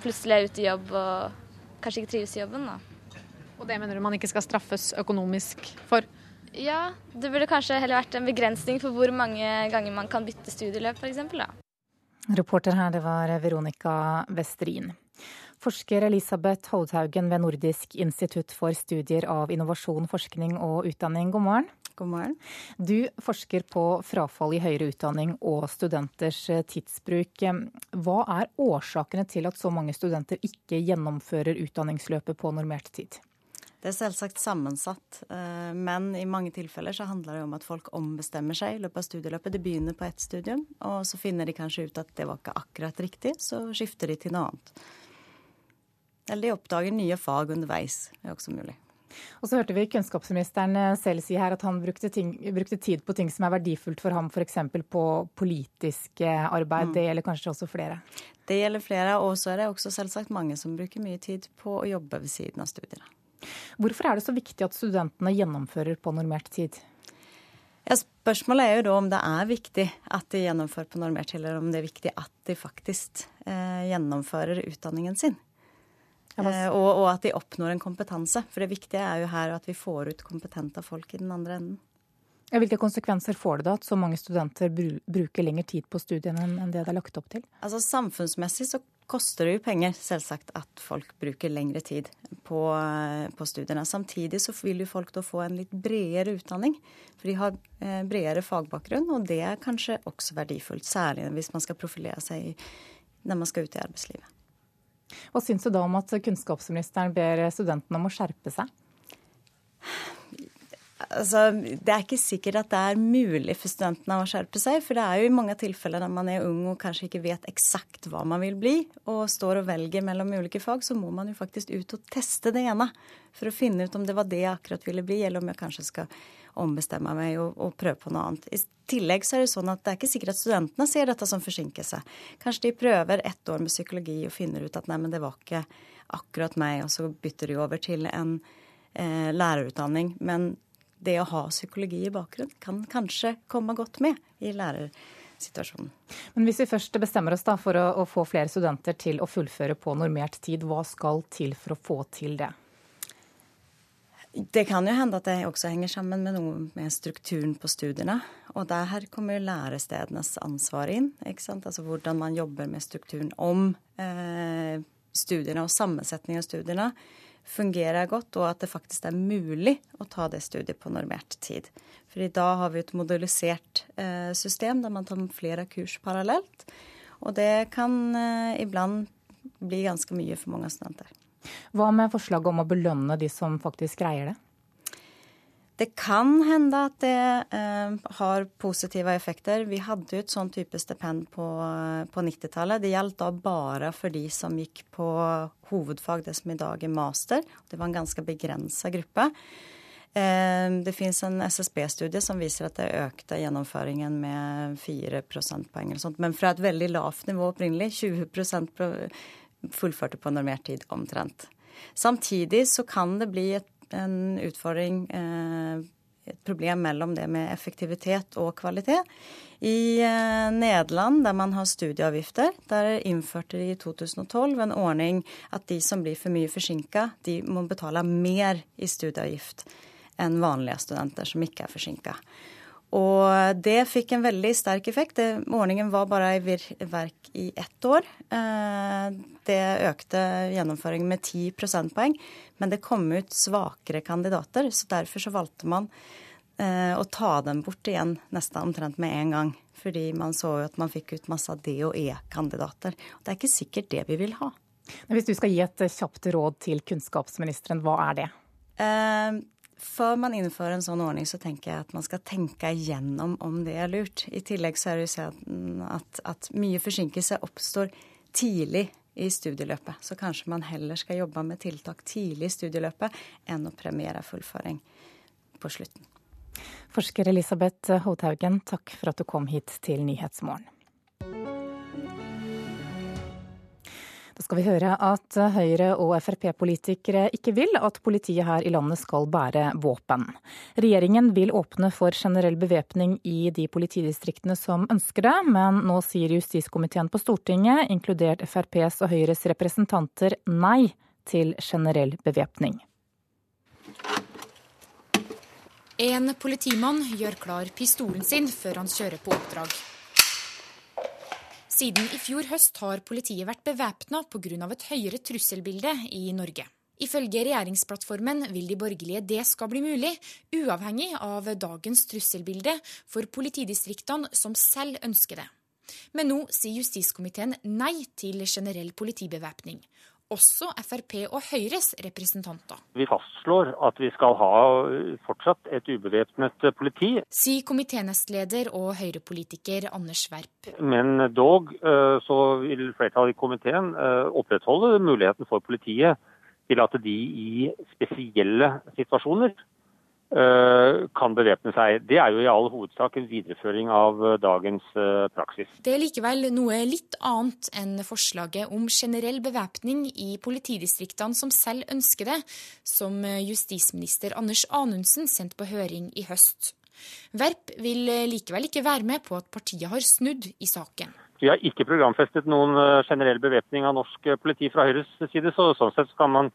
plutselig er ute i jobb og kanskje ikke trives i jobben. da. Og det mener du man ikke skal straffes økonomisk for? Ja, det burde kanskje heller vært en begrensning for hvor mange ganger man kan bytte studieløp, f.eks. Reporter her, det var Veronica Westrin. Forsker Elisabeth Holdhaugen ved Nordisk institutt for studier av innovasjon, forskning og utdanning, god morgen. God morgen. Du forsker på frafall i høyere utdanning og studenters tidsbruk. Hva er årsakene til at så mange studenter ikke gjennomfører utdanningsløpet på normert tid? Det er selvsagt sammensatt, eh, men i mange tilfeller så handler det om at folk ombestemmer seg i løpet av studieløpet. De begynner på ett studium, og så finner de kanskje ut at det var ikke akkurat riktig, så skifter de til noe annet. Eller de oppdager nye fag underveis. Det er også mulig. Og så hørte vi kunnskapsministeren eh, selv si her at han brukte, ting, brukte tid på ting som er verdifullt for ham, f.eks. på politisk arbeid. Mm. Det gjelder kanskje også flere? Det gjelder flere, og så er det også selvsagt mange som bruker mye tid på å jobbe ved siden av studiene. Hvorfor er det så viktig at studentene gjennomfører på normert tid? Ja, spørsmålet er jo da om det er viktig at de gjennomfører på normert tid, eller om det er viktig at de faktisk eh, gjennomfører utdanningen sin. Eh, og, og, at de oppnår en kompetanse. For det viktige er jo her at vi får ut kompetente folk i den andre enden. Hvilke konsekvenser får det da at så mange studenter bruker lengre tid på studiene enn det det er lagt opp til? Altså Samfunnsmessig så koster det jo penger, selvsagt, at folk bruker lengre tid på, på, studiene. Samtidig så vil jo folk da få en litt bredere utdanning. For de har eh, bredere fagbakgrunn, og det er kanskje også verdifullt. Særlig hvis man skal profilere seg når man skal ut i arbeidslivet. Hva syns du da om at kunnskapsministeren ber studentene om å skjerpe seg? Altså, det er ikke sikkert at det er mulig for studentene å skjerpe seg. For det er jo i mange tilfeller når man er ung og kanskje ikke vet eksakt hva man vil bli, og står og velger mellom ulike fag, så må man jo faktisk ut og teste det ene. For å finne ut om det var det jeg akkurat ville bli, eller om jeg kanskje skal ombestemme meg og, og prøve på noe annet. I tillegg så er det sånn at det er ikke sikkert at studentene ser dette som forsinkelse. Kanskje de prøver ett år med psykologi og finner ut at nei, men det var ikke akkurat meg, og så bytter de over til en eh, lærerutdanning. Men det å ha psykologi i bakgrunnen kan kanskje komme godt med i lærersituasjonen. Men hvis vi først bestemmer oss da for å, å få flere studenter til å fullføre på normert tid, hva skal til for å få til det? Det kan jo hende at det også henger sammen med noe med strukturen på studiene. Og der her kommer lærestedenes ansvar inn. ikke sant? Altså hvordan man jobber med strukturen. Om eh, studiene og sammensetningen av studiene fungerer godt, og at det faktisk er mulig å ta det studiet på normert tid. For i dag har vi et modulisert eh, system der man tar flere kurs parallelt. Og det kan eh, iblant bli ganske mye for mange studenter. Hva med forslaget om å belønne de som faktisk greier det? Det kan hende at det eh, har positive effekter. Vi hadde jo et sånn type stipend på, på 90-tallet. Det gjaldt da bare for de som gikk på hovedfag, det som i dag er master. Det var en ganske begrensa gruppe. Eh, det fins en SSB-studie som viser at det økte gjennomføringen med 4 prosentpoeng eller sånt. Men fra et veldig lavt nivå opprinnelig. 20% fullførte på normert tid omtrent. Samtidig så kan det bli et, en utfordring, eh, et problem mellom det med effektivitet og kvalitet. I eh, Nederland, der man har studieavgifter, der innførte de i 2012 en ordning at de som blir for mye forsinka, de må betale mer i studieavgift enn vanlige studenter som ikke er forsinka. Og det fikk en veldig sterk effekt. Det, ordningen var bare i verk i ett år. Eh, det økte gjennomføringen med 10 prosentpoeng, men det kom ut svakere kandidater. Så derfor så valgte man eh, å ta dem bort igjen nesten omtrent med en gang. Fordi man så jo at man fikk ut masse D- og E-kandidater. Det er ikke sikkert det vi vil ha. Hvis du skal gi et kjapt råd til kunnskapsministeren, hva er det? Før man innfører en sånn ordning, så tenker jeg at man skal tenke igjennom om det er lurt. I tillegg så er det jo sånn at, at mye forsinkelse oppstår tidlig i studieløpet. Så kanskje man heller skal jobbe med tiltak tidlig i studieløpet enn å premiere fullføring på slutten. Forsker Elisabeth Hothaugen, takk for at du kom hit til Nyhetsmorgen. Da skal vi høre at Høyre- og Frp-politikere ikke vil at politiet her i landet skal bære våpen. Regjeringen vil åpne for generell bevæpning i de politidistriktene som ønsker det, men nå sier justiskomiteen på Stortinget, inkludert FrPs og Høyres representanter, nei til generell bevæpning. En politimann gjør klar pistolen sin før han kjører på oppdrag. Siden i fjor høst har politiet vært bevæpna pga. et høyere trusselbilde i Norge. Ifølge regjeringsplattformen vil de borgerlige det skal bli mulig, uavhengig av dagens trusselbilde for politidistriktene som selv ønsker det. Men nå sier justiskomiteen nei til generell politibevæpning også Frp og Høyres representanter. Vi fastslår at vi skal ha fortsatt et ubevæpnet politi. Sier komiténestleder og Høyre-politiker Anders Werp. Men dog eh, så vil flertallet i komiteen eh, opprettholde muligheten for politiet til at de i spesielle situasjoner kan bevæpne seg. Det er jo i all hovedsak en videreføring av eh, dagens eh, praksis. Det er likevel noe litt annet enn forslaget om generell bevæpning i politidistriktene som selv ønsker det, som justisminister Anders Anundsen sendte på høring i høst. Verp vil likevel ikke være med på at partiet har snudd i saken. Vi har ikke programfestet noen generell bevæpning av norsk politi fra Høyres side, så sånn sett kan man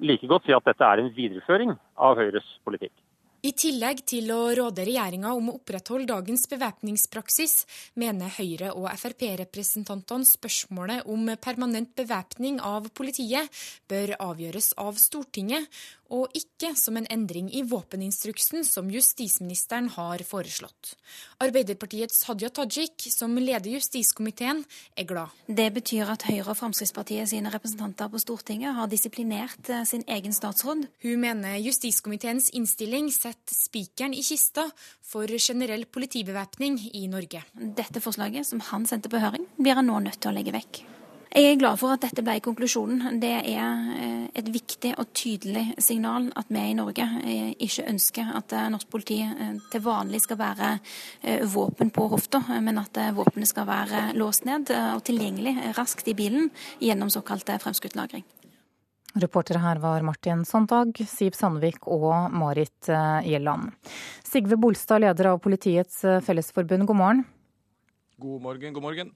like godt si at dette er en videreføring av Høyres politikk. I tillegg til å råde regjeringa om å opprettholde dagens bevæpningspraksis, mener Høyre- og Frp-representantene spørsmålet om permanent bevæpning av politiet bør avgjøres av Stortinget, og ikke som en endring i våpeninstruksen som justisministeren har foreslått. Arbeiderpartiets Hadia Tajik, som leder justiskomiteen, er glad. Det betyr at Høyre og Fremskrittspartiet sine representanter på Stortinget har disiplinert eh, sin egen statsråd. Hun mener justiskomiteens innstilling setter spikeren i kista for generell politibevæpning i Norge. Dette forslaget, som han sendte på høring, blir han nå nødt til å legge vekk. Jeg er glad for at dette ble konklusjonen. Det er eh, et viktig og tydelig signal at vi i Norge eh, ikke ønsker at eh, norsk politi til vanlig skal være våpen på hofta, men at våpenet skal være låst ned og tilgjengelig raskt i bilen gjennom såkalt fremskutt lagring. Reportere her var Martin Sondag, Siv Sandvik og Marit Gjelland. Sigve Bolstad, leder av Politiets Fellesforbund, god morgen. God morgen, god morgen.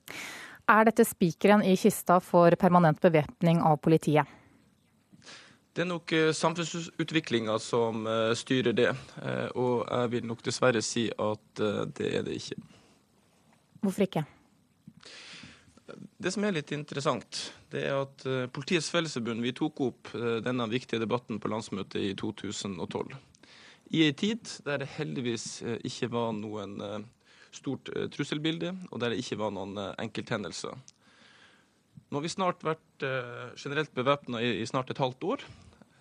Er dette spikeren i kista for permanent bevæpning av politiet? Det er nok eh, samfunnsutviklinga som eh, styrer det, eh, og jeg vil nok dessverre si at det er det ikke. Hvorfor ikke? Det som er litt interessant, det er at Politiets Fellesforbund vi tok opp denne viktige debatten på landsmøtet i 2012. I ei tid der det heldigvis ikke var noen stort trusselbilde, og der det ikke var noen enkelthendelser. Nå har vi snart vært generelt bevæpna i, snart et halvt år.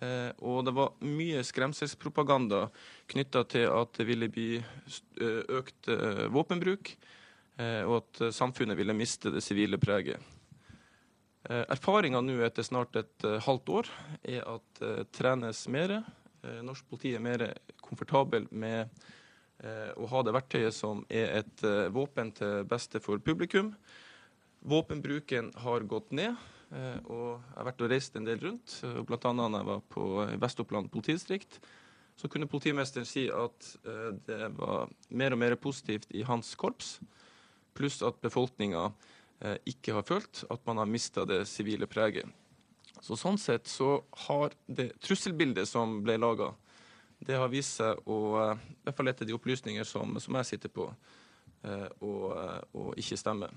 Eh, og det var mye skremselspropaganda knytta til at det ville bli eh, økt eh, våpenbruk, og at samfunnet ville miste det sivile preget. Erfaringa nå etter snart et halvt år er at det trenes mer. Norsk politi er mer komfortabel med å ha det verktøyet som er et våpen til beste for publikum. Våpenbruken har gått ned. Eh, og jeg har vært og reist en del rundt. Bl.a. da jeg var på Vest-Oppland politidistrikt. Så kunne politimesteren si at eh, det var mer og mer positivt i hans korps. Pluss at befolkninga eh, ikke har følt at man har mista det sivile preget. Så Sånn sett så har det trusselbildet som ble laga, det har vist seg å, i hvert fall etter de opplysninger som, som jeg sitter på, å, å ikke stemme.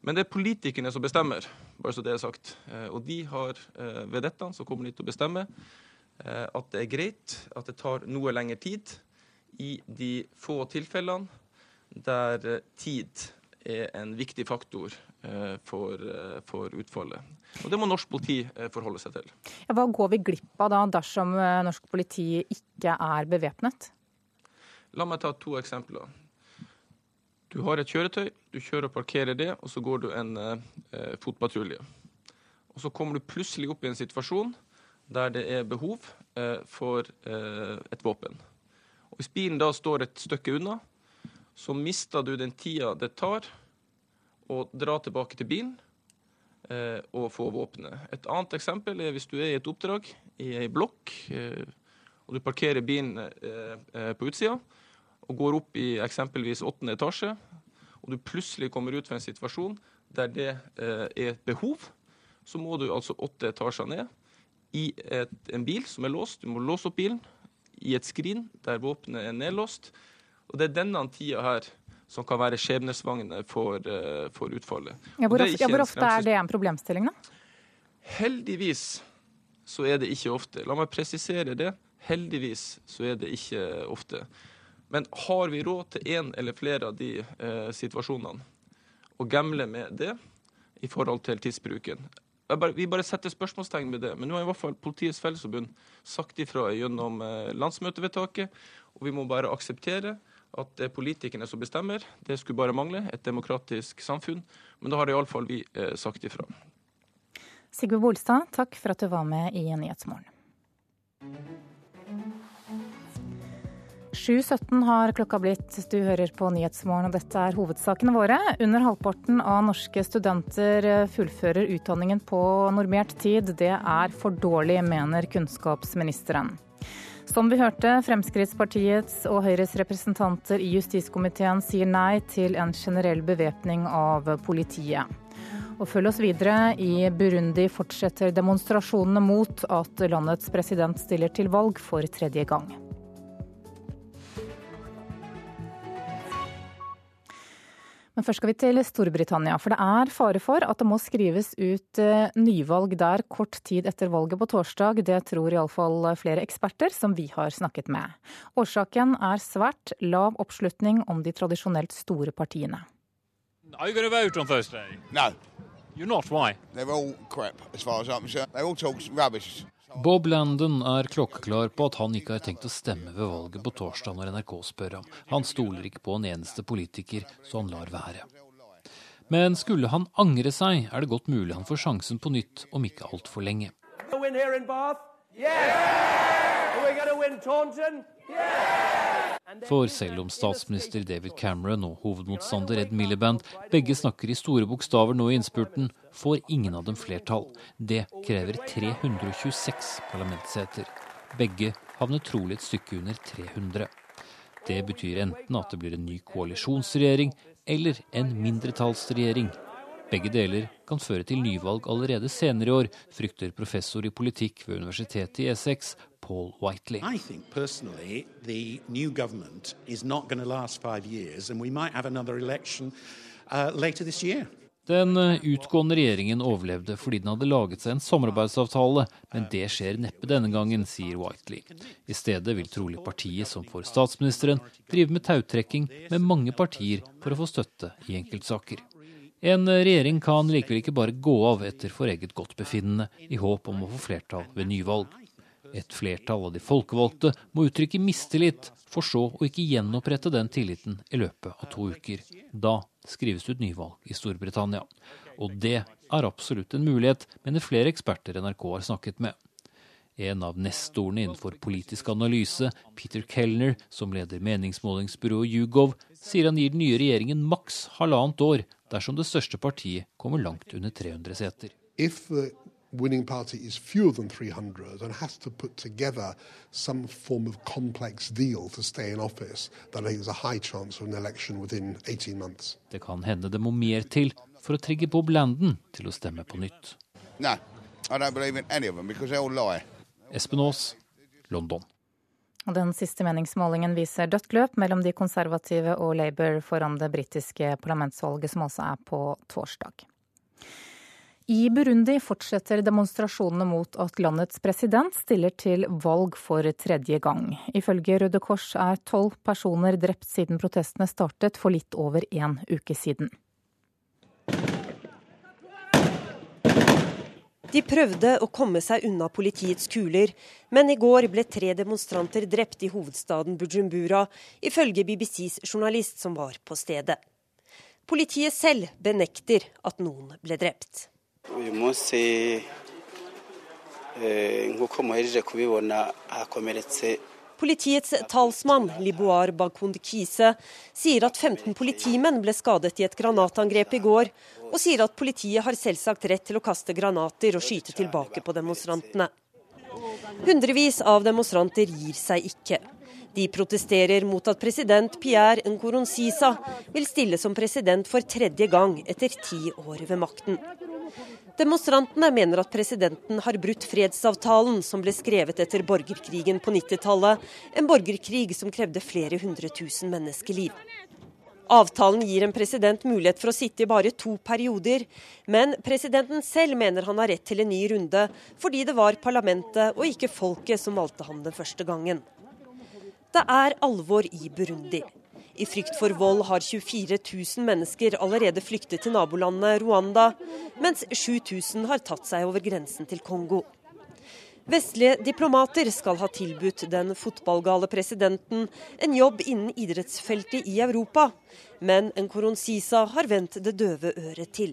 Men det er politikerne som bestemmer, bare så det er sagt. Eh, og de har eh, ved dette så kommer de til å bestemme eh, at det er greit at det tar noe lengre tid i de få tilfellene der tid er en viktig faktor for, for utfallet. Og Det må norsk politi forholde seg til. Ja, hva går vi glipp av da dersom norsk politi ikke er bevæpnet? La meg ta to eksempler. Du har et kjøretøy, du kjører og parkerer det, og så går du en eh, fotpatrulje. Og så kommer du plutselig opp i en situasjon der det er behov eh, for eh, et våpen. Og Hvis bilen da står et stykke unna, så mister du den tida det tar å dra tilbake til bilen eh, og få våpenet. Et annet eksempel er hvis du er i et oppdrag i ei blokk, eh, og du parkerer bilen eh, på utsida og går opp i eksempelvis åttende etasje, og du plutselig kommer ut for en situasjon der det eh, er et behov, så må du altså åtte etasjer ned i et, en bil som er låst. Du må låse opp bilen i et skrin der våpenet er nedlåst. Og det er denne tida her som kan være skjebnesvangende for, uh, for utfallet. Ja, hvor, ofte, ja, hvor ofte er det en problemstilling, da? Heldigvis så er det ikke ofte. La meg presisere det. Heldigvis så er det ikke ofte. Men har vi råd til én eller flere av de eh, situasjonene, og gamble med det i forhold til tidsbruken? Bare, vi bare setter spørsmålstegn ved det. Men nå har i hvert fall Politiets Fellesforbund sagt ifra gjennom eh, landsmøtevedtaket, og vi må bare akseptere at det er politikerne som bestemmer. Det skulle bare mangle, et demokratisk samfunn. Men da har iallfall vi eh, sagt ifra. Sigve Bolstad, takk for at du var med i Nyhetsmorgen. 7.17 har klokka blitt. Du hører på Nyhetsmorgen, og dette er hovedsakene våre. Under halvparten av norske studenter fullfører utdanningen på normert tid. Det er for dårlig, mener kunnskapsministeren. Som vi hørte, Fremskrittspartiets og Høyres representanter i justiskomiteen sier nei til en generell bevæpning av politiet. Og følg oss videre. I Burundi fortsetter demonstrasjonene mot at landets president stiller til valg for tredje gang. Men først skal vi til Storbritannia. For det er fare for at det må skrives ut eh, nyvalg der kort tid etter valget på torsdag. Det tror iallfall flere eksperter som vi har snakket med. Årsaken er svært lav oppslutning om de tradisjonelt store partiene. Are you going to vote on Thursday? No. You're not. Why? They're all crap, as far as I'm concerned. They all talk rubbish. Bob Landon er klokkeklar på at han ikke har tenkt å stemme ved valget på torsdag når NRK spør ham. Han stoler ikke på en eneste politiker, så han lar være. Men skulle han angre seg, er det godt mulig han får sjansen på nytt om ikke altfor lenge. For selv om statsminister David Cameron og hovedmotstander Ed Miliband begge snakker i store bokstaver nå i innspurten, får ingen av dem flertall. Det krever 326 parlamentsseter. Begge havner trolig et stykke under 300. Det betyr enten at det blir en ny koalisjonsregjering eller en mindretallsregjering. Begge deler kan føre til nyvalg allerede senere i år, frykter professor i politikk ved universitetet i Essex, Paul Whiteley. I think personally the new government is not going to last five years, and we might have another election uh, later this year. Den uh, utgående regjeringen overlevde fordi den hadde laget seg en samarbeidsavtale, men det skjer neppe denne gangen, sier Whiteley. I stedet vil trolig partiet som får statsministeren, drive med tautrekking med mange partier for å få støtte i enkeltsaker. En uh, regjering kan likevel ikke bare gå av etter for eget godtbefinnende i håp om å få flertall ved nyvalg. Et flertall av de folkevalgte må uttrykke mistillit, for så å ikke gjenopprette den tilliten i løpet av to uker. Da skrives ut nyvalg i Storbritannia. Og det er absolutt en mulighet, mener flere eksperter NRK har snakket med. En av nestorene innenfor politisk analyse, Peter Kellner, som leder meningsmålingsbyrået Yougov, sier han gir den nye regjeringen maks halvannet år dersom det største partiet kommer langt under 300 seter. The winning party is fewer than 300 and has to put together some form of complex deal to stay in office, then I think a high chance of an election within 18 months. Det kan hende det må mer til for å trigge Bob Landen til å stemme på nytt. No, I don't believe in any of them because they all lie. Espen Aas, London. Den siste meningsmålingen viser dødt løp mellom de konservative og Labour foran det britiske parlamentsvalget, som altså er på torsdag. I Burundi fortsetter demonstrasjonene mot at landets president stiller til valg for tredje gang. Ifølge Røde Kors er tolv personer drept siden protestene startet for litt over en uke siden. De prøvde å komme seg unna politiets kuler, men i går ble tre demonstranter drept i hovedstaden Bujumbura, ifølge BBCs journalist som var på stedet. Politiet selv benekter at noen ble drept. Uyu munsi nk'uko muhereje kubibona hakomeretse Politiets talsmann Liboar Bakund Kise sier at 15 politimenn ble skadet i et granatangrep i går, og sier at politiet har selvsagt rett til å kaste granater og skyte tilbake på demonstrantene. Hundrevis av demonstranter gir seg ikke. De protesterer mot at president Pierre Nkurunziza vil stille som president for tredje gang etter ti år ved makten. Demonstrantene mener at presidenten har brutt fredsavtalen som ble skrevet etter borgerkrigen på 90-tallet, en borgerkrig som krevde flere hundre tusen menneskeliv. Avtalen gir en president mulighet for å sitte i bare to perioder, men presidenten selv mener han har rett til en ny runde, fordi det var parlamentet og ikke folket som valgte ham den første gangen. Det er alvor i Burundi. I frykt for vold har 24 000 mennesker allerede flyktet til nabolandet Rwanda, mens 7000 har tatt seg over grensen til Kongo. Vestlige diplomater skal ha tilbudt den fotballgale presidenten en jobb innen idrettsfeltet i Europa, men Nkurunziza har vendt det døve øret til.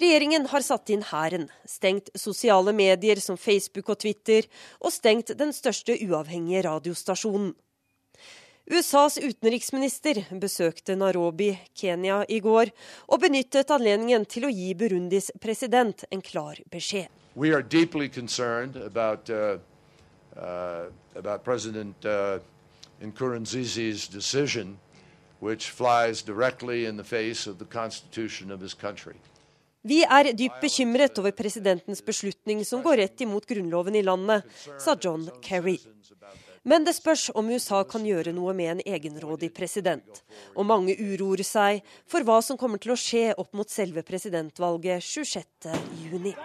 Regjeringen har satt inn hæren, stengt sosiale medier som Facebook og Twitter, og stengt den største uavhengige radiostasjonen. USAs utenriksminister besøkte Narobi, Kenya i går, og benyttet anledningen til å gi Burundis president en klar beskjed. We are deeply concerned about, uh, uh, about President uh, Nkurunzizi's decision, which flies directly in the face of the constitution of his country. Vi er dypt bekymret over presidentens beslutning som går rett imot grunnloven i landet, sa John Kerry. Men det spørs om USA kan gjøre noe med en egenrådig president. Og mange uroer seg for hva som kommer til å skje opp mot selve presidentvalget 26.6.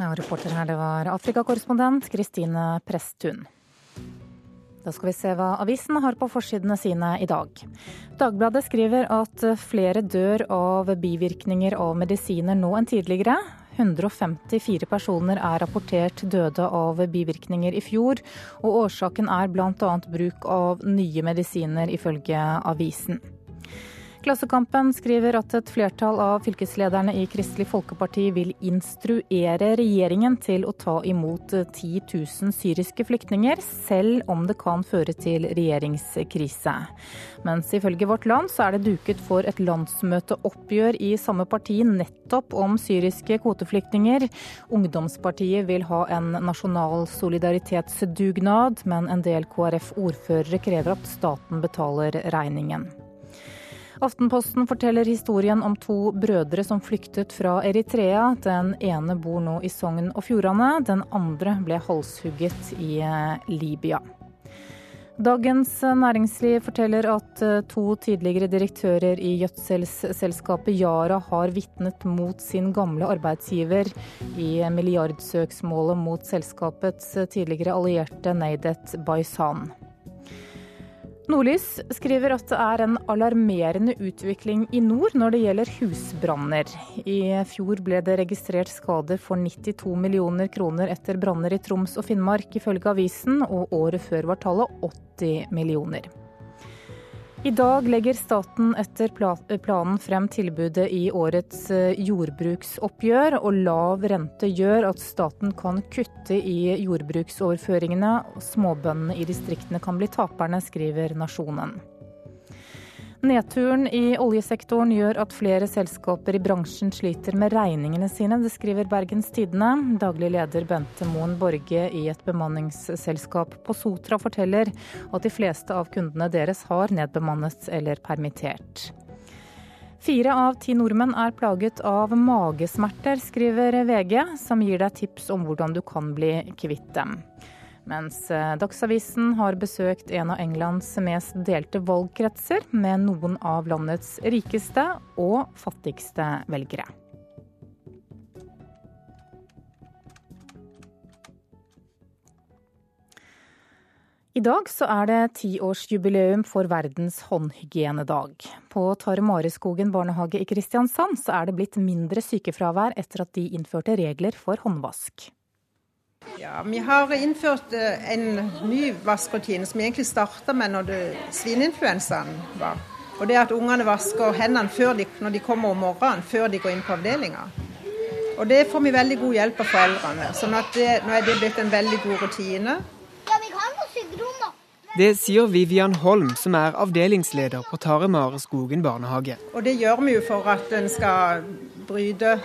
Ja, reporter her, det var Afrikakorrespondent Kristine Presttun. Da skal vi se hva avisen har på forsidene sine i dag. Dagbladet skriver at flere dør av bivirkninger av medisiner nå enn tidligere. 154 personer er rapportert døde av bivirkninger i fjor, og årsaken er bl.a. bruk av nye medisiner, ifølge avisen. Klassekampen skriver at et flertall av fylkeslederne i Kristelig Folkeparti vil instruere regjeringen til å ta imot 10 000 syriske flyktninger, selv om det kan føre til regjeringskrise. Mens ifølge Vårt Land så er det duket for et landsmøteoppgjør i samme parti nettopp om syriske kvoteflyktninger. Ungdomspartiet vil ha en nasjonal solidaritetsdugnad, men en del KrF-ordførere krever at staten betaler regningen. Aftenposten forteller historien om to brødre som flyktet fra Eritrea. Den ene bor nå i Sogn og Fjordane, den andre ble halshugget i eh, Libya. Dagens Næringsliv forteller at eh, to tidligere direktører i gjødselsselskapet Yara har vitnet mot sin gamle arbeidsgiver i milliardsøksmålet mot selskapets tidligere allierte Neidet Baisan. Nordlys skriver at det er en alarmerende utvikling i nord når det gjelder husbranner. I fjor ble det registrert skader for 92 millioner kroner etter branner i Troms og Finnmark, ifølge avisen, og året før var tallet 80 millioner. I dag legger staten etter planen frem tilbudet i årets eh, jordbruksoppgjør, og lav rente gjør at staten kan kutte i jordbruksoverføringene. Småbøndene i distriktene kan bli taperne, skriver Nasjonen. Nedturen i oljesektoren gjør at flere selskaper i bransjen sliter med regningene sine. Det skriver Bergens Tidende. Daglig leder Bente Moen Borge i et bemanningsselskap på Sotra forteller at de fleste av kundene deres har nedbemannet eller permittert. Fire av ti nordmenn er plaget av magesmerter, skriver VG, som gir deg tips om hvordan du kan bli kvitt dem. Mens eh, Dagsavisen har besøkt en av Englands mest delte valgkretser, med noen av landets rikeste og fattigste velgere. I dag så er det tiårsjubileum for verdens håndhygienedag. På Taremareskogen barnehage i Kristiansand så er det blitt mindre sykefravær etter at de innførte regler for håndvask. Ja, Vi har innført eh, en ny vaskerutine som vi egentlig starta med når svineinfluensaen var. Og det er at ungene vasker hendene de, når de kommer om morgenen, før de går inn på avdelinga. Og det får vi veldig god hjelp av foreldrene. sånn at det, nå er det blitt en veldig god rutine. Det sier Vivian Holm, som er avdelingsleder på Tare Mare Skogen barnehage. Og det gjør vi jo for at en skal bryte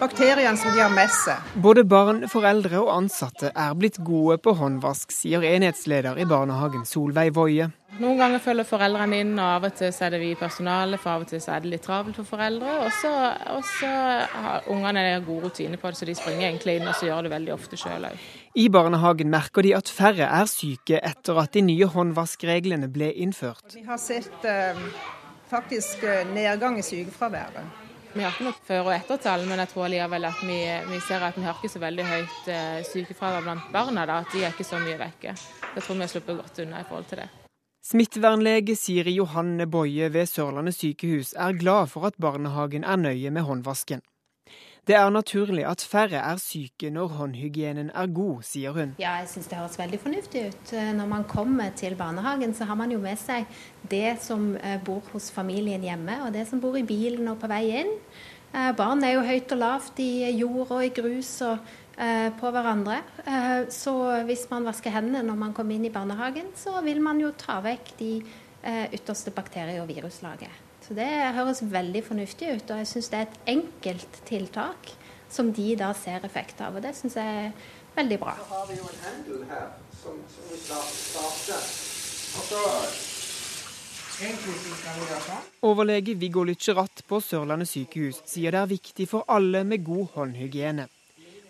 bakteriene som de har med seg. Både barn, foreldre og ansatte er blitt gode på håndvask, sier enhetsleder i barnehagen Solveig Woie. Noen ganger følger foreldrene inn, og av og til så er det vi i personalet, for av og til så er det litt travelt for foreldre. Og så har ungene gode rutiner på det, så de springer egentlig inn og så gjør det veldig ofte sjøl òg. I barnehagen merker de at færre er syke etter at de nye håndvaskreglene ble innført. Vi har sett eh, faktisk eh, nedgang i sykefraværet. Vi har ikke noe før- og ettertall, men jeg tror likevel at vi, vi, ser at vi har ikke så veldig høyt eh, sykefravær blant barna. Da, at de er ikke så mye vekke. Jeg tror vi har sluppet godt unna i forhold til det. Smittevernlege Siri Johanne Boje ved Sørlandet sykehus er glad for at barnehagen er nøye med håndvasken. Det er naturlig at færre er syke når håndhygienen er god, sier hun. Ja, jeg syns det høres veldig fornuftig ut. Når man kommer til barnehagen, så har man jo med seg det som eh, bor hos familien hjemme, og det som bor i bilen og på vei inn. Eh, barn er jo høyt og lavt i jord og i grus og eh, på hverandre. Så hvis man vasker hendene når man kommer inn i barnehagen, så vil man jo ta vekk de ytterste bakterie- og viruslaget. Så det høres veldig fornuftig ut, og jeg syns det er et enkelt tiltak som de da ser effekt av. Og det syns jeg er veldig bra. Så har vi jo en handle her som, som vi starter. Overlege Viggo Lytjeratt på Sørlandet sykehus sier det er viktig for alle med god håndhygiene.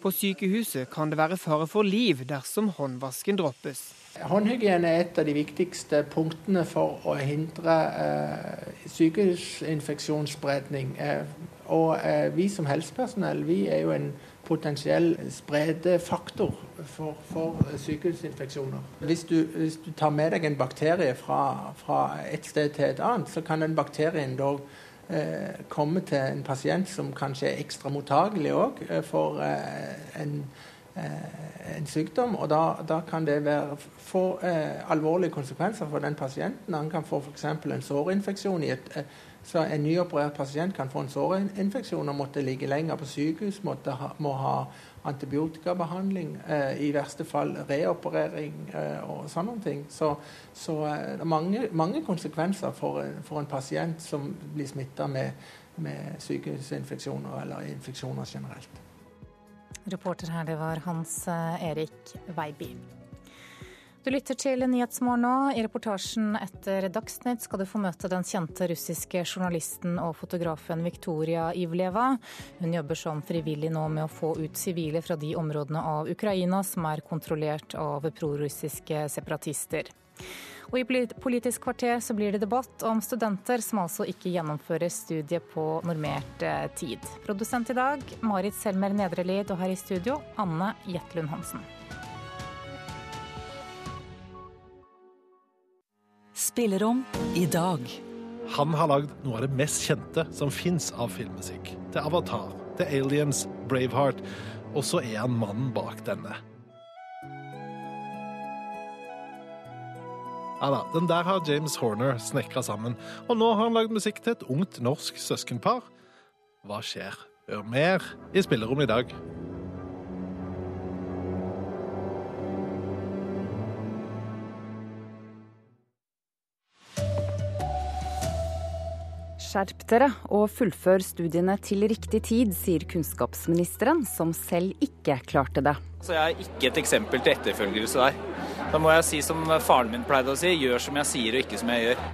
På sykehuset kan det være fare for liv dersom håndvasken droppes. Håndhygiene er et av de viktigste punktene for å hindre eh, sykehusinfeksjonsspredning. Eh, og eh, vi som helsepersonell vi er jo en potensiell spredefaktor for, for sykehusinfeksjoner. Hvis du, hvis du, tar med deg en bakterie fra, fra, et sted til et annet, så kan den bakterien da eh, komme til en pasient som kanskje er ekstra mottagelig òg eh, for eh, en Eh, en sykdom. og Da, da kan det være, få eh, alvorlige konsekvenser for den pasienten. Han kan få f.eks. en sårinfeksjon. et, eh, så En nyoperert pasient kan få en sårinfeksjon og måtte ligge lenger på sykehus, ha, må ha antibiotikabehandling, eh, i verste fall reoperering eh, og sånne ting. Så, så eh, det er mange, mange konsekvenser for, for, en pasient som blir smitta med, med sykehusinfeksjoner eller infeksjoner generelt. Reporter her, det var Hans eh, Erik Weiby. Du lytter til Nyhetsmorgen nå. I reportasjen etter Dagsnytt skal du få møte den kjente russiske journalisten og fotografen Viktoria Ivleva. Hun jobber som frivillig nå med å få ut sivile fra de områdene av Ukraina som er kontrollert av prorussiske separatister. Og I Politisk kvarter så blir det debatt om studenter som altså ikke gjennomfører studiet på normert eh, tid. Produsent i dag Marit Selmer Nedrelid, og her i studio Anne Jetlund Hansen. Spillerom i dag. Han har lagd noe av det mest kjente som fins av filmmusikk. Til Avatar, til Aliens, Braveheart. Og så er han mannen bak denne. Ja da, Den der har James Horner snekra sammen, og nå har han lagd musikk til et ungt norsk søskenpar. Hva skjer? Hør mer i spillerommet i dag. Skjerp dere og fullfør studiene til riktig tid, sier kunnskapsministeren, som selv ikke klarte det. Så jeg er ikke et eksempel til etterfølgelse der. Da må jeg si som faren min pleide å si, gjør som jeg sier og ikke som jeg gjør.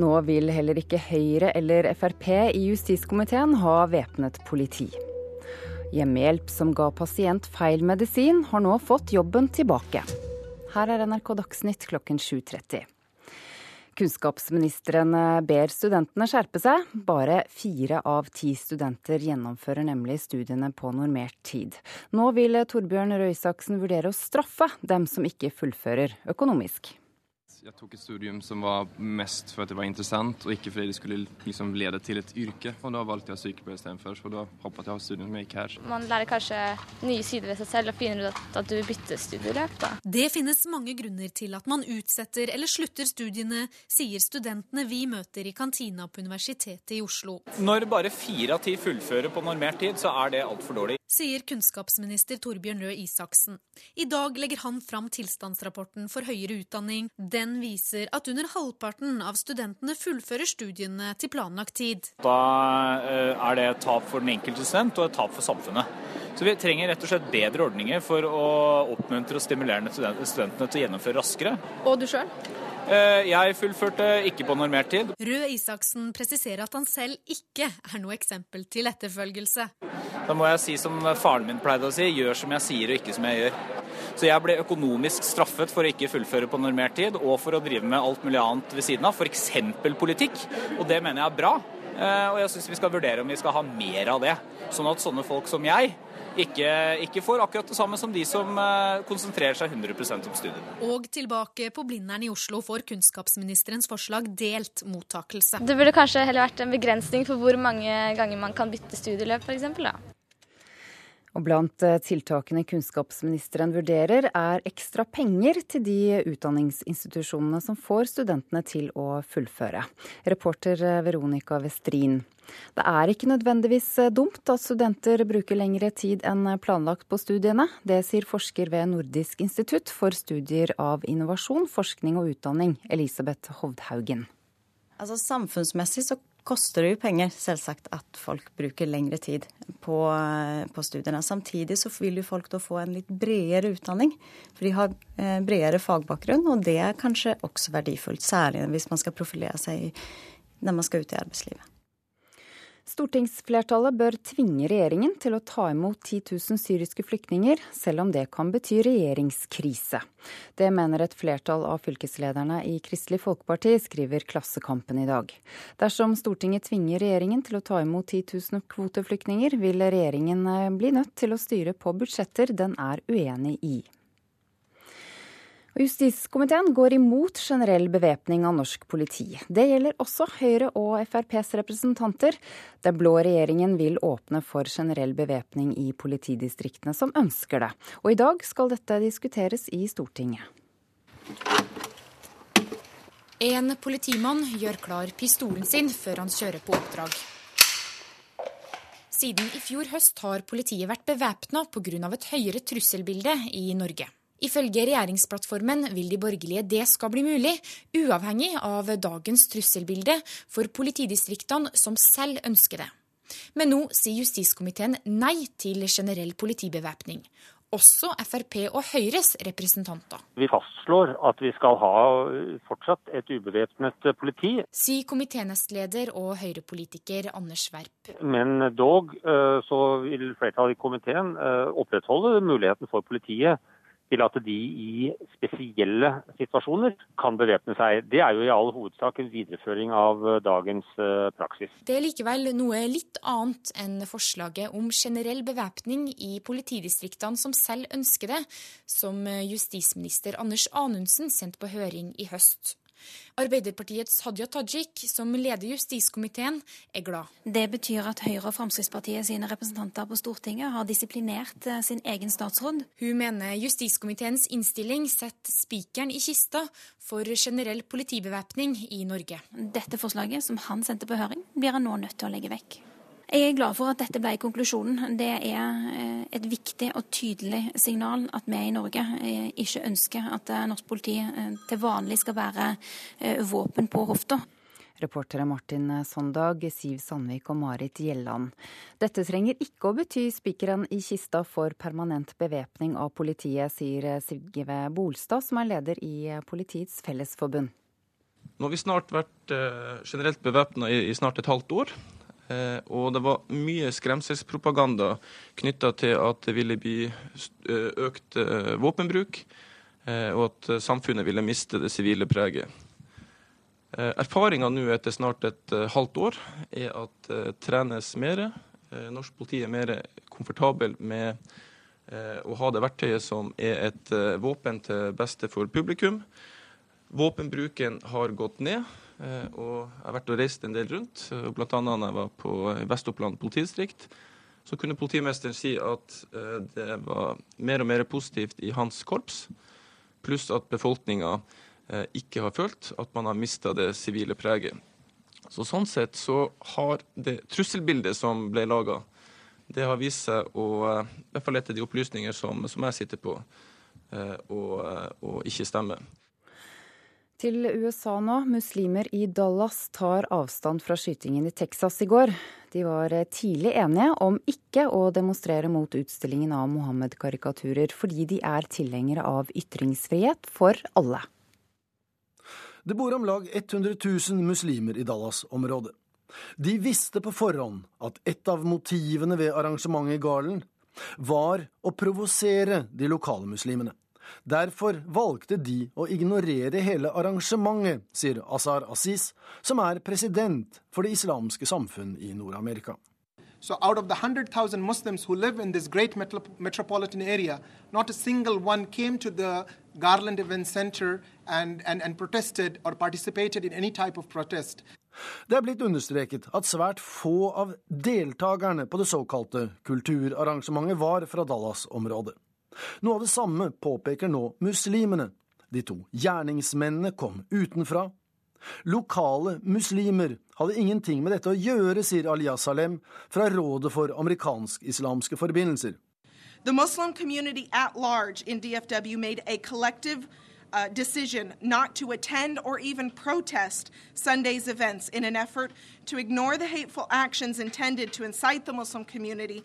Nå vil heller ikke Høyre eller Frp i justiskomiteen ha væpnet politi. Hjemmehjelp som ga pasient feil medisin, har nå fått jobben tilbake. Her er NRK Dagsnytt klokken 7.30. Kunnskapsministeren eh, ber studentene skjerpe seg. Bare fire av ti studenter gjennomfører nemlig studiene på normert tid. Nå vil Torbjørn Røe Isaksen vurdere å straffe dem som ikke fullfører økonomisk. Jeg tok et studium som var mest for at det var interessant, og ikke fordi det skulle liksom lede til et yrke. Og Da valgte jeg sykepleier istedenfor, så da hoppet jeg av studiet som jeg gikk her. Man lærer kanskje nye sider ved seg selv og finner ut at, at du vil bytte studieløp. da. Det finnes mange grunner til at man utsetter eller slutter studiene, sier studentene vi møter i kantina på Universitetet i Oslo. Når bare fire av ti fullfører på normert tid, så er det altfor dårlig sier kunnskapsminister Torbjørn Røe Isaksen. I dag legger han fram tilstandsrapporten for høyere utdanning. Den viser at under halvparten av studentene fullfører studiene til planlagt tid. Da eh, er det et tap for den enkelte student og et tap for samfunnet. Så vi trenger rett og slett bedre ordninger for å oppmuntre og stimulere studentene til å gjennomføre raskere. Og du sjøl? Eh, jeg fullførte ikke på normert tid. Røe Isaksen presiserer at han selv ikke er noe eksempel til etterfølgelse. Da må jeg si som faren min pleide å si, gjør som jeg sier og ikke som jeg gjør. Så jeg ble økonomisk straffet for å ikke fullføre på normert tid, og for å drive med alt mulig annet ved siden av, f.eks. politikk. Og det mener jeg er bra. Eh, og jeg syns vi skal vurdere om vi skal ha mer av det. Sånn at sånne folk som jeg ikke, ikke, får akkurat det samme som de som eh, konsentrerer seg 100% om studiene. Og tilbake på Blindern i Oslo får kunnskapsministerens forslag delt mottakelse. Det burde kanskje heller vært en begrensning for hvor mange ganger man kan bytte studieløp, f.eks. Og blant eh, tiltakene kunnskapsministeren vurderer, er ekstra penger til de utdanningsinstitusjonene som får studentene til å fullføre. Reporter eh, Veronica Westrin. Det er ikke nødvendigvis eh, dumt at studenter bruker lengre tid enn planlagt på studiene. Det sier forsker ved Nordisk institutt for studier av innovasjon, forskning og utdanning, Elisabeth Hovdhaugen. Altså Samfunnsmessig så koster det jo penger, selvsagt, at folk bruker lengre tid på, på studiene. Samtidig så vil jo folk da få en litt bredere utdanning, for de har eh, bredere fagbakgrunn, og det er kanskje også verdifullt. Særlig hvis man skal profilere seg når man skal ut i arbeidslivet. Stortingsflertallet bør tvinge regjeringen til å ta imot 10 000 syriske flyktninger, selv om det kan bety regjeringskrise. Det mener et flertall av fylkeslederne i Kristelig Folkeparti, skriver Klassekampen i dag. Dersom Stortinget tvinger regjeringen til å ta imot 10 000 kvoteflyktninger, vil regjeringen bli nødt til å styre på budsjetter den er uenig i. Justiskomiteen går imot generell bevæpning av norsk politi. Det gjelder også Høyre og FrPs representanter. Den blå regjeringen vil åpne for generell bevæpning i politidistriktene som ønsker det. Og i dag skal dette diskuteres i Stortinget. En politimann gjør klar pistolen sin før han kjører på oppdrag. Siden i fjor høst har politiet vært bevæpna pga. et høyere trusselbilde i Norge. Ifølge regjeringsplattformen vil de borgerlige det skal bli mulig, uavhengig av dagens trusselbilde for politidistriktene som selv ønsker det. Men nå sier justiskomiteen nei til generell politibevæpning. også Frp og Høyres representanter. Vi fastslår at vi skal ha fortsatt et ubevæpnet politi. Sier komiténestleder og Høyre-politiker Anders Werp. Men dog eh, så vil flertallet i komiteen eh, opprettholde muligheten for politiet til at de i spesielle situasjoner kan bevæpne seg. Det er jo i all hovedsak en videreføring av eh, dagens eh, praksis. Det er likevel noe litt annet enn forslaget om generell bevæpning i politidistriktene som selv ønsker det, som eh, justisminister Anders Anundsen sendte på høring i høst. Arbeiderpartiets Hadia Tajik, som leder justiskomiteen, er glad. Det betyr at Høyre og Fremskrittspartiet sine representanter på Stortinget har disiplinert eh, sin egen statsråd. Hun mener justiskomiteens innstilling setter spikeren i kista for generell politibevæpning i Norge. Dette forslaget, som han sendte på høring, blir han nå nødt til å legge vekk. Jeg er glad for at dette ble konklusjonen. Det er eh, et viktig og tydelig signal at vi i Norge eh, ikke ønsker at eh, norsk politi til vanlig skal være våpen på hofta. Reportere Martin Sondag, Siv Sandvik og Marit Gjelland. Dette trenger ikke å bety spikeren i kista for permanent bevæpning av politiet, sier Sigve Bolstad, som er leder i Politiets Fellesforbund. Nå har vi snart vært generelt bevæpna i snart et halvt år. Eh, og det var mye skremselspropaganda knytta til at det ville bli eh, økt eh, våpenbruk, og at samfunnet ville miste det sivile preget. Erfaringa nå etter snart et halvt år er at det trenes mer. Norsk politi er mer komfortabel med å ha det verktøyet som er et våpen til beste for publikum. Våpenbruken har gått ned. Eh, og jeg har vært og reist en del rundt. Bl.a. da jeg var på Vest-Oppland politidistrikt. Så kunne politimesteren si at eh, det var mer og mer positivt i hans korps. Pluss at befolkninga eh, ikke har følt at man har mista det sivile preget. Så Sånn sett så har det trusselbildet som ble laga, det har vist seg å, i hvert fall etter de opplysninger som, som jeg sitter på, å ikke stemme. Til USA nå. Muslimer i Dallas tar avstand fra skytingen i Texas i går. De var tidlig enige om ikke å demonstrere mot utstillingen av Mohammed-karikaturer, fordi de er tilhengere av ytringsfrihet for alle. Det bor om lag 100 000 muslimer i Dallas-området. De visste på forhånd at et av motivene ved arrangementet i Garlen var å provosere de lokale muslimene. Derfor valgte de å ignorere hele arrangementet, sier Azar Aziz, som er president for Det islamske samfunn i Nord-Amerika. So, out of the 100,000 Muslims who live in this great metropolitan area, not a single one came to the Garland Event Center and, and, and protested or participated in any type of protest. Det er blitt understreket at svært få av deltakerne på det såkalte kulturarrangementet var fra Dallas-området. Noe av det samme påpeker nå muslimene. De to gjerningsmennene kom utenfra. Lokale muslimer hadde ingenting med dette å gjøre, sier Aliyah Salem fra Rådet for amerikansk-islamske forbindelser. The Muslim community at large in DFW made a collective uh, decision not to attend or even protest Sunday's events in an effort to ignore the hateful actions intended to incite the Muslim community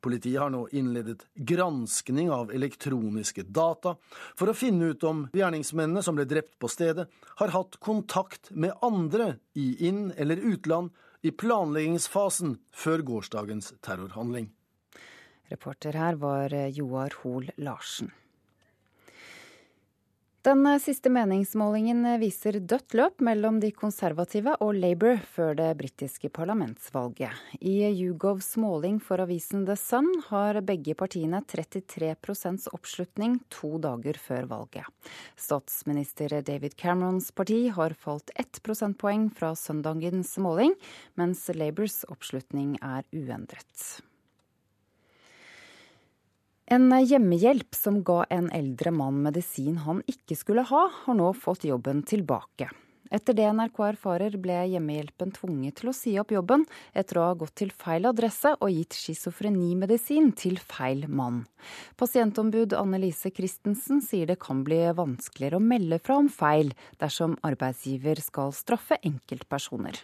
Politiet har nå innledet granskning av elektroniske data for å finne ut om gjerningsmennene som ble drept på stedet, har hatt kontakt med andre i inn- eller utland i planleggingsfasen før gårsdagens terrorhandling. Reporter her var Joar Hoel Larsen. Den siste meningsmålingen viser dødt løp mellom de konservative og Labour før det britiske parlamentsvalget. I Yougovs måling for avisen The Sun har begge partiene 33% oppslutning to dager før valget. Statsminister David Camerons parti har falt ett prosentpoeng fra søndagens måling, mens Labours oppslutning er uendret. En hjemmehjelp som ga en eldre mann medisin han ikke skulle ha, har nå fått jobben tilbake. Etter det NRK erfarer, ble hjemmehjelpen tvunget til å si opp jobben etter å ha gått til feil adresse og gitt schizofrenimedisin til feil mann. Pasientombud Annelise Christensen sier det kan bli vanskeligere å melde fra om feil dersom arbeidsgiver skal straffe enkeltpersoner.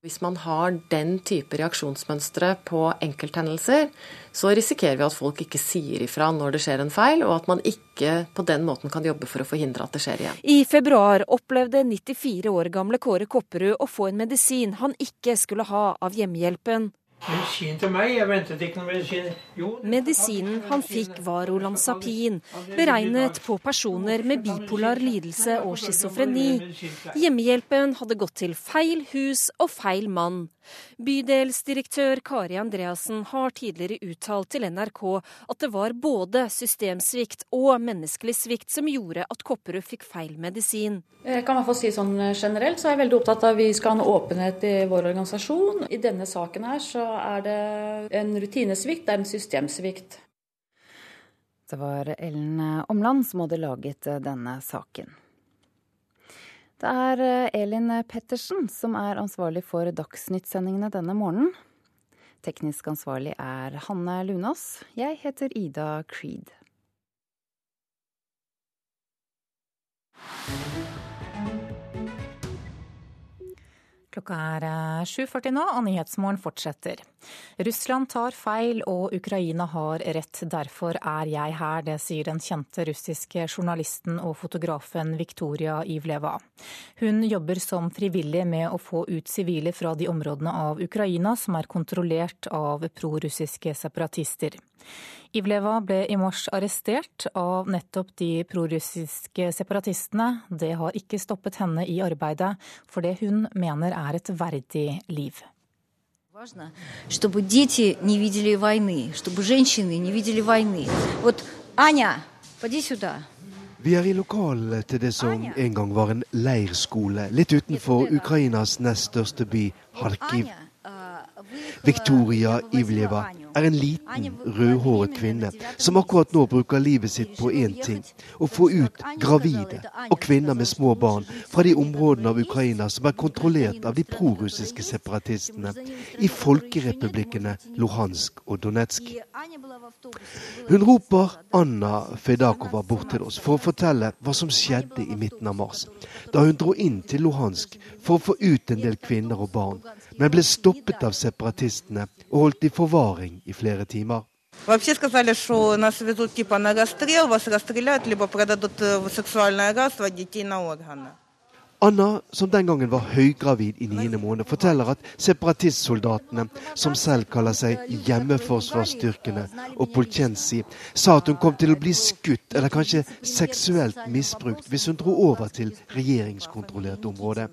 Hvis man har den type reaksjonsmønstre på enkelthendelser, så risikerer vi at folk ikke sier ifra når det skjer en feil, og at man ikke på den måten kan jobbe for å forhindre at det skjer igjen. I februar opplevde 94 år gamle Kåre Kopperud å få en medisin han ikke skulle ha av hjemmehjelpen. Medisin til meg? Jeg ventet ikke noe medisin. Jo, Medisinen han fikk var Olanzapin, beregnet på personer med bipolar lidelse og schizofreni. Hjemmehjelpen hadde gått til feil hus og feil mann. Bydelsdirektør Kari Andreassen har tidligere uttalt til NRK at det var både systemsvikt og menneskelig svikt som gjorde at Kopperud fikk feil medisin. Jeg kan i hvert fall si sånn Generelt så er jeg veldig opptatt av at vi skal ha en åpenhet i vår organisasjon. I denne saken her så er det en rutinesvikt, det er en systemsvikt. Det var Ellen Omland som hadde laget denne saken. Det er eh, Elin Pettersen som er ansvarlig for Dagsnytt-sendingene denne morgenen. Teknisk ansvarlig er Hanne Lunås. Jeg heter Ida Creed. Klokka er 7.40 eh, nå, og Nyhetsmorgen fortsetter. Russland tar feil, og Ukraina har rett. Derfor er jeg her, det sier den kjente russiske journalisten og fotografen Viktoria Ivleva. Hun jobber som frivillig med å få ut sivile fra de områdene av Ukraina som er kontrollert av prorussiske separatister. Ivleva ble i mars arrestert av nettopp de prorussiske separatistene. Det har ikke stoppet henne i arbeidet for det hun mener er et verdig liv. Чтобы дети не видели войны, чтобы женщины не видели войны. Вот, Аня, поди сюда. Vi er i lokalet til det som en gang var en leirskole, litt utenfor Ukrainas nest største by, Kharkiv. Viktoria Ivleva er en liten, rødhåret kvinne som akkurat nå bruker livet sitt på én ting å få ut gravide og kvinner med små barn fra de områdene av Ukraina som er kontrollert av de prorussiske separatistene i folkerepublikkene Luhansk og Donetsk. Hun roper Anna Fedakova bort til oss for å fortelle hva som skjedde i midten av mars, da hun dro inn til Luhansk for å få ut en del kvinner og barn, men ble stoppet av separatistene og holdt i forvaring i flere timer. Вообще сказали, что нас везут типа на расстрел, вас расстреляют, либо продадут в сексуальное рабство детей на органы. Anna, som den gangen var høygravid i niende måned, forteller at separatistsoldatene, som selv kaller seg hjemmeforsvarsstyrkene og Poltjensi, sa at hun kom til å bli skutt eller kanskje seksuelt misbrukt hvis hun dro over til regjeringskontrollert område.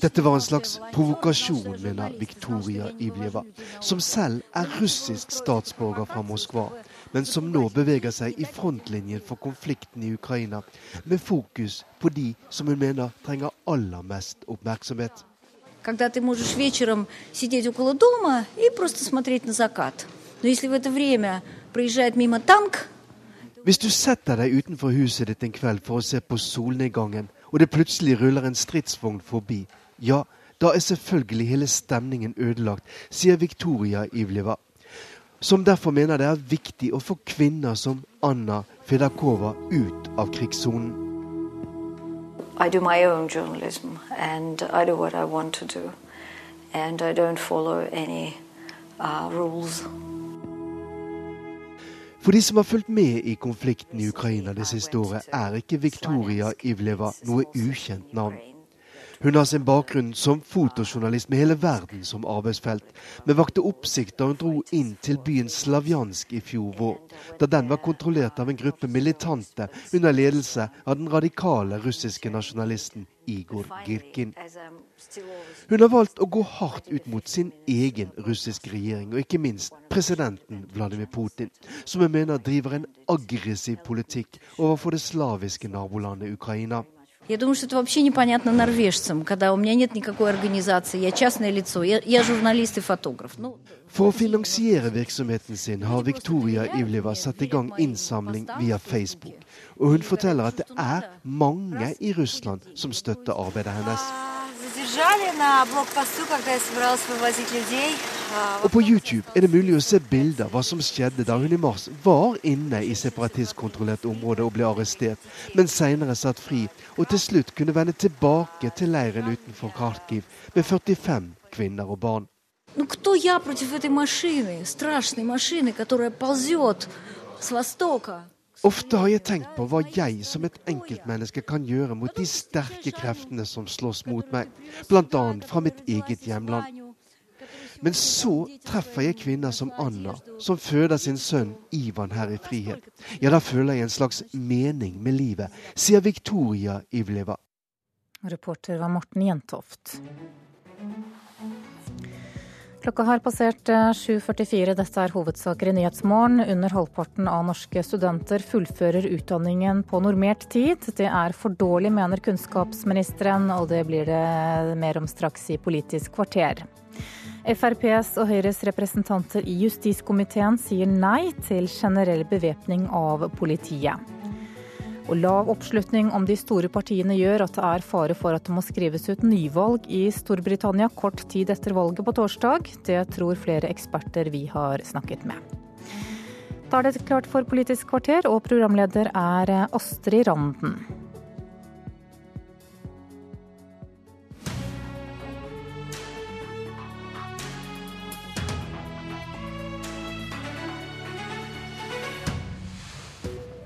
Dette var en slags provokasjon, mener Viktoria Ivljeva, som selv er russisk statsborger fra Moskva, men som nå beveger seg i frontlinjen for konflikten i Ukraina, med fokus på de som hun mener trenger aller mest oppmerksomhet. Когда ты можешь вечером сидеть около дома и просто смотреть на закат. Но если в это время проезжает мимо танк, Hvis du setter deg utenfor huset ditt en kveld for å se på solnedgangen, og det plutselig ruller en stridsvogn forbi, ja, da er selvfølgelig hele stemningen ødelagt, sier Victoria Ivleva, som derfor mener det er viktig å få kvinner som Anna Fedakova ut av krigssonen. I do my own journalism and I do what I want to do. And I don't follow any uh, rules. For de som har fulgt med i konflikten i Ukraina det siste året, er ikke Viktoria Ivleva noe ukjent navn. Hun har sin bakgrunn som fotojournalist med hele verden som arbeidsfelt, men vakte oppsikt da hun dro inn til byen Slavjansk i fjor vår, da den var kontrollert av en gruppe militante under ledelse av den radikale russiske nasjonalisten Igor Girkin. Hun har valgt å gå hardt ut mot sin egen russiske regjering, og ikke minst presidenten Vladimir Putin, som hun mener driver en aggressiv politikk overfor det slaviske nabolandet Ukraina. Я думаю, что это вообще непонятно норвежцам, когда у меня нет никакой организации, я частное лицо, я, я журналист и фотограф. Ну, For å finansiere virksomheten sin har Victoria Ivleva satt i gang innsamling via Facebook. Og hun forteller at det er mange i Russland som støtter arbeidet hennes. Og på YouTube er det mulig å se bilder av hva som skjedde da hun i mars var inne i separatistkontrollert område og ble arrestert, men senere satt fri og til slutt kunne vende tilbake til leiren utenfor Kharkiv med 45 kvinner og barn. Ну кто я против этой машины, страшной машины, которая ползет с востока? Ofte har jeg tenkt på hva jeg som et enkeltmenneske kan gjøre mot de sterke kreftene som slåss mot meg, bl.a. fra mitt eget hjemland. Men så treffer jeg kvinner som Anna, som føder sin sønn Ivan her i frihet. Ja, da føler jeg en slags mening med livet, sier Victoria Ivleva. Reporter var Morten Jentoft. Klokka har passert 7.44. Dette er hovedsaker i Nyhetsmorgen. Under halvparten av norske studenter fullfører utdanningen på normert tid. Det er for dårlig, mener kunnskapsministeren, og det blir det mer om straks i Politisk kvarter. FrPs og Høyres representanter i justiskomiteen sier nei til generell bevæpning av politiet. Og lav oppslutning om de store partiene gjør at det er fare for at det må skrives ut nyvalg i Storbritannia kort tid etter valget på torsdag. Det tror flere eksperter vi har snakket med. Da er det klart for Politisk kvarter, og programleder er Astrid Randen.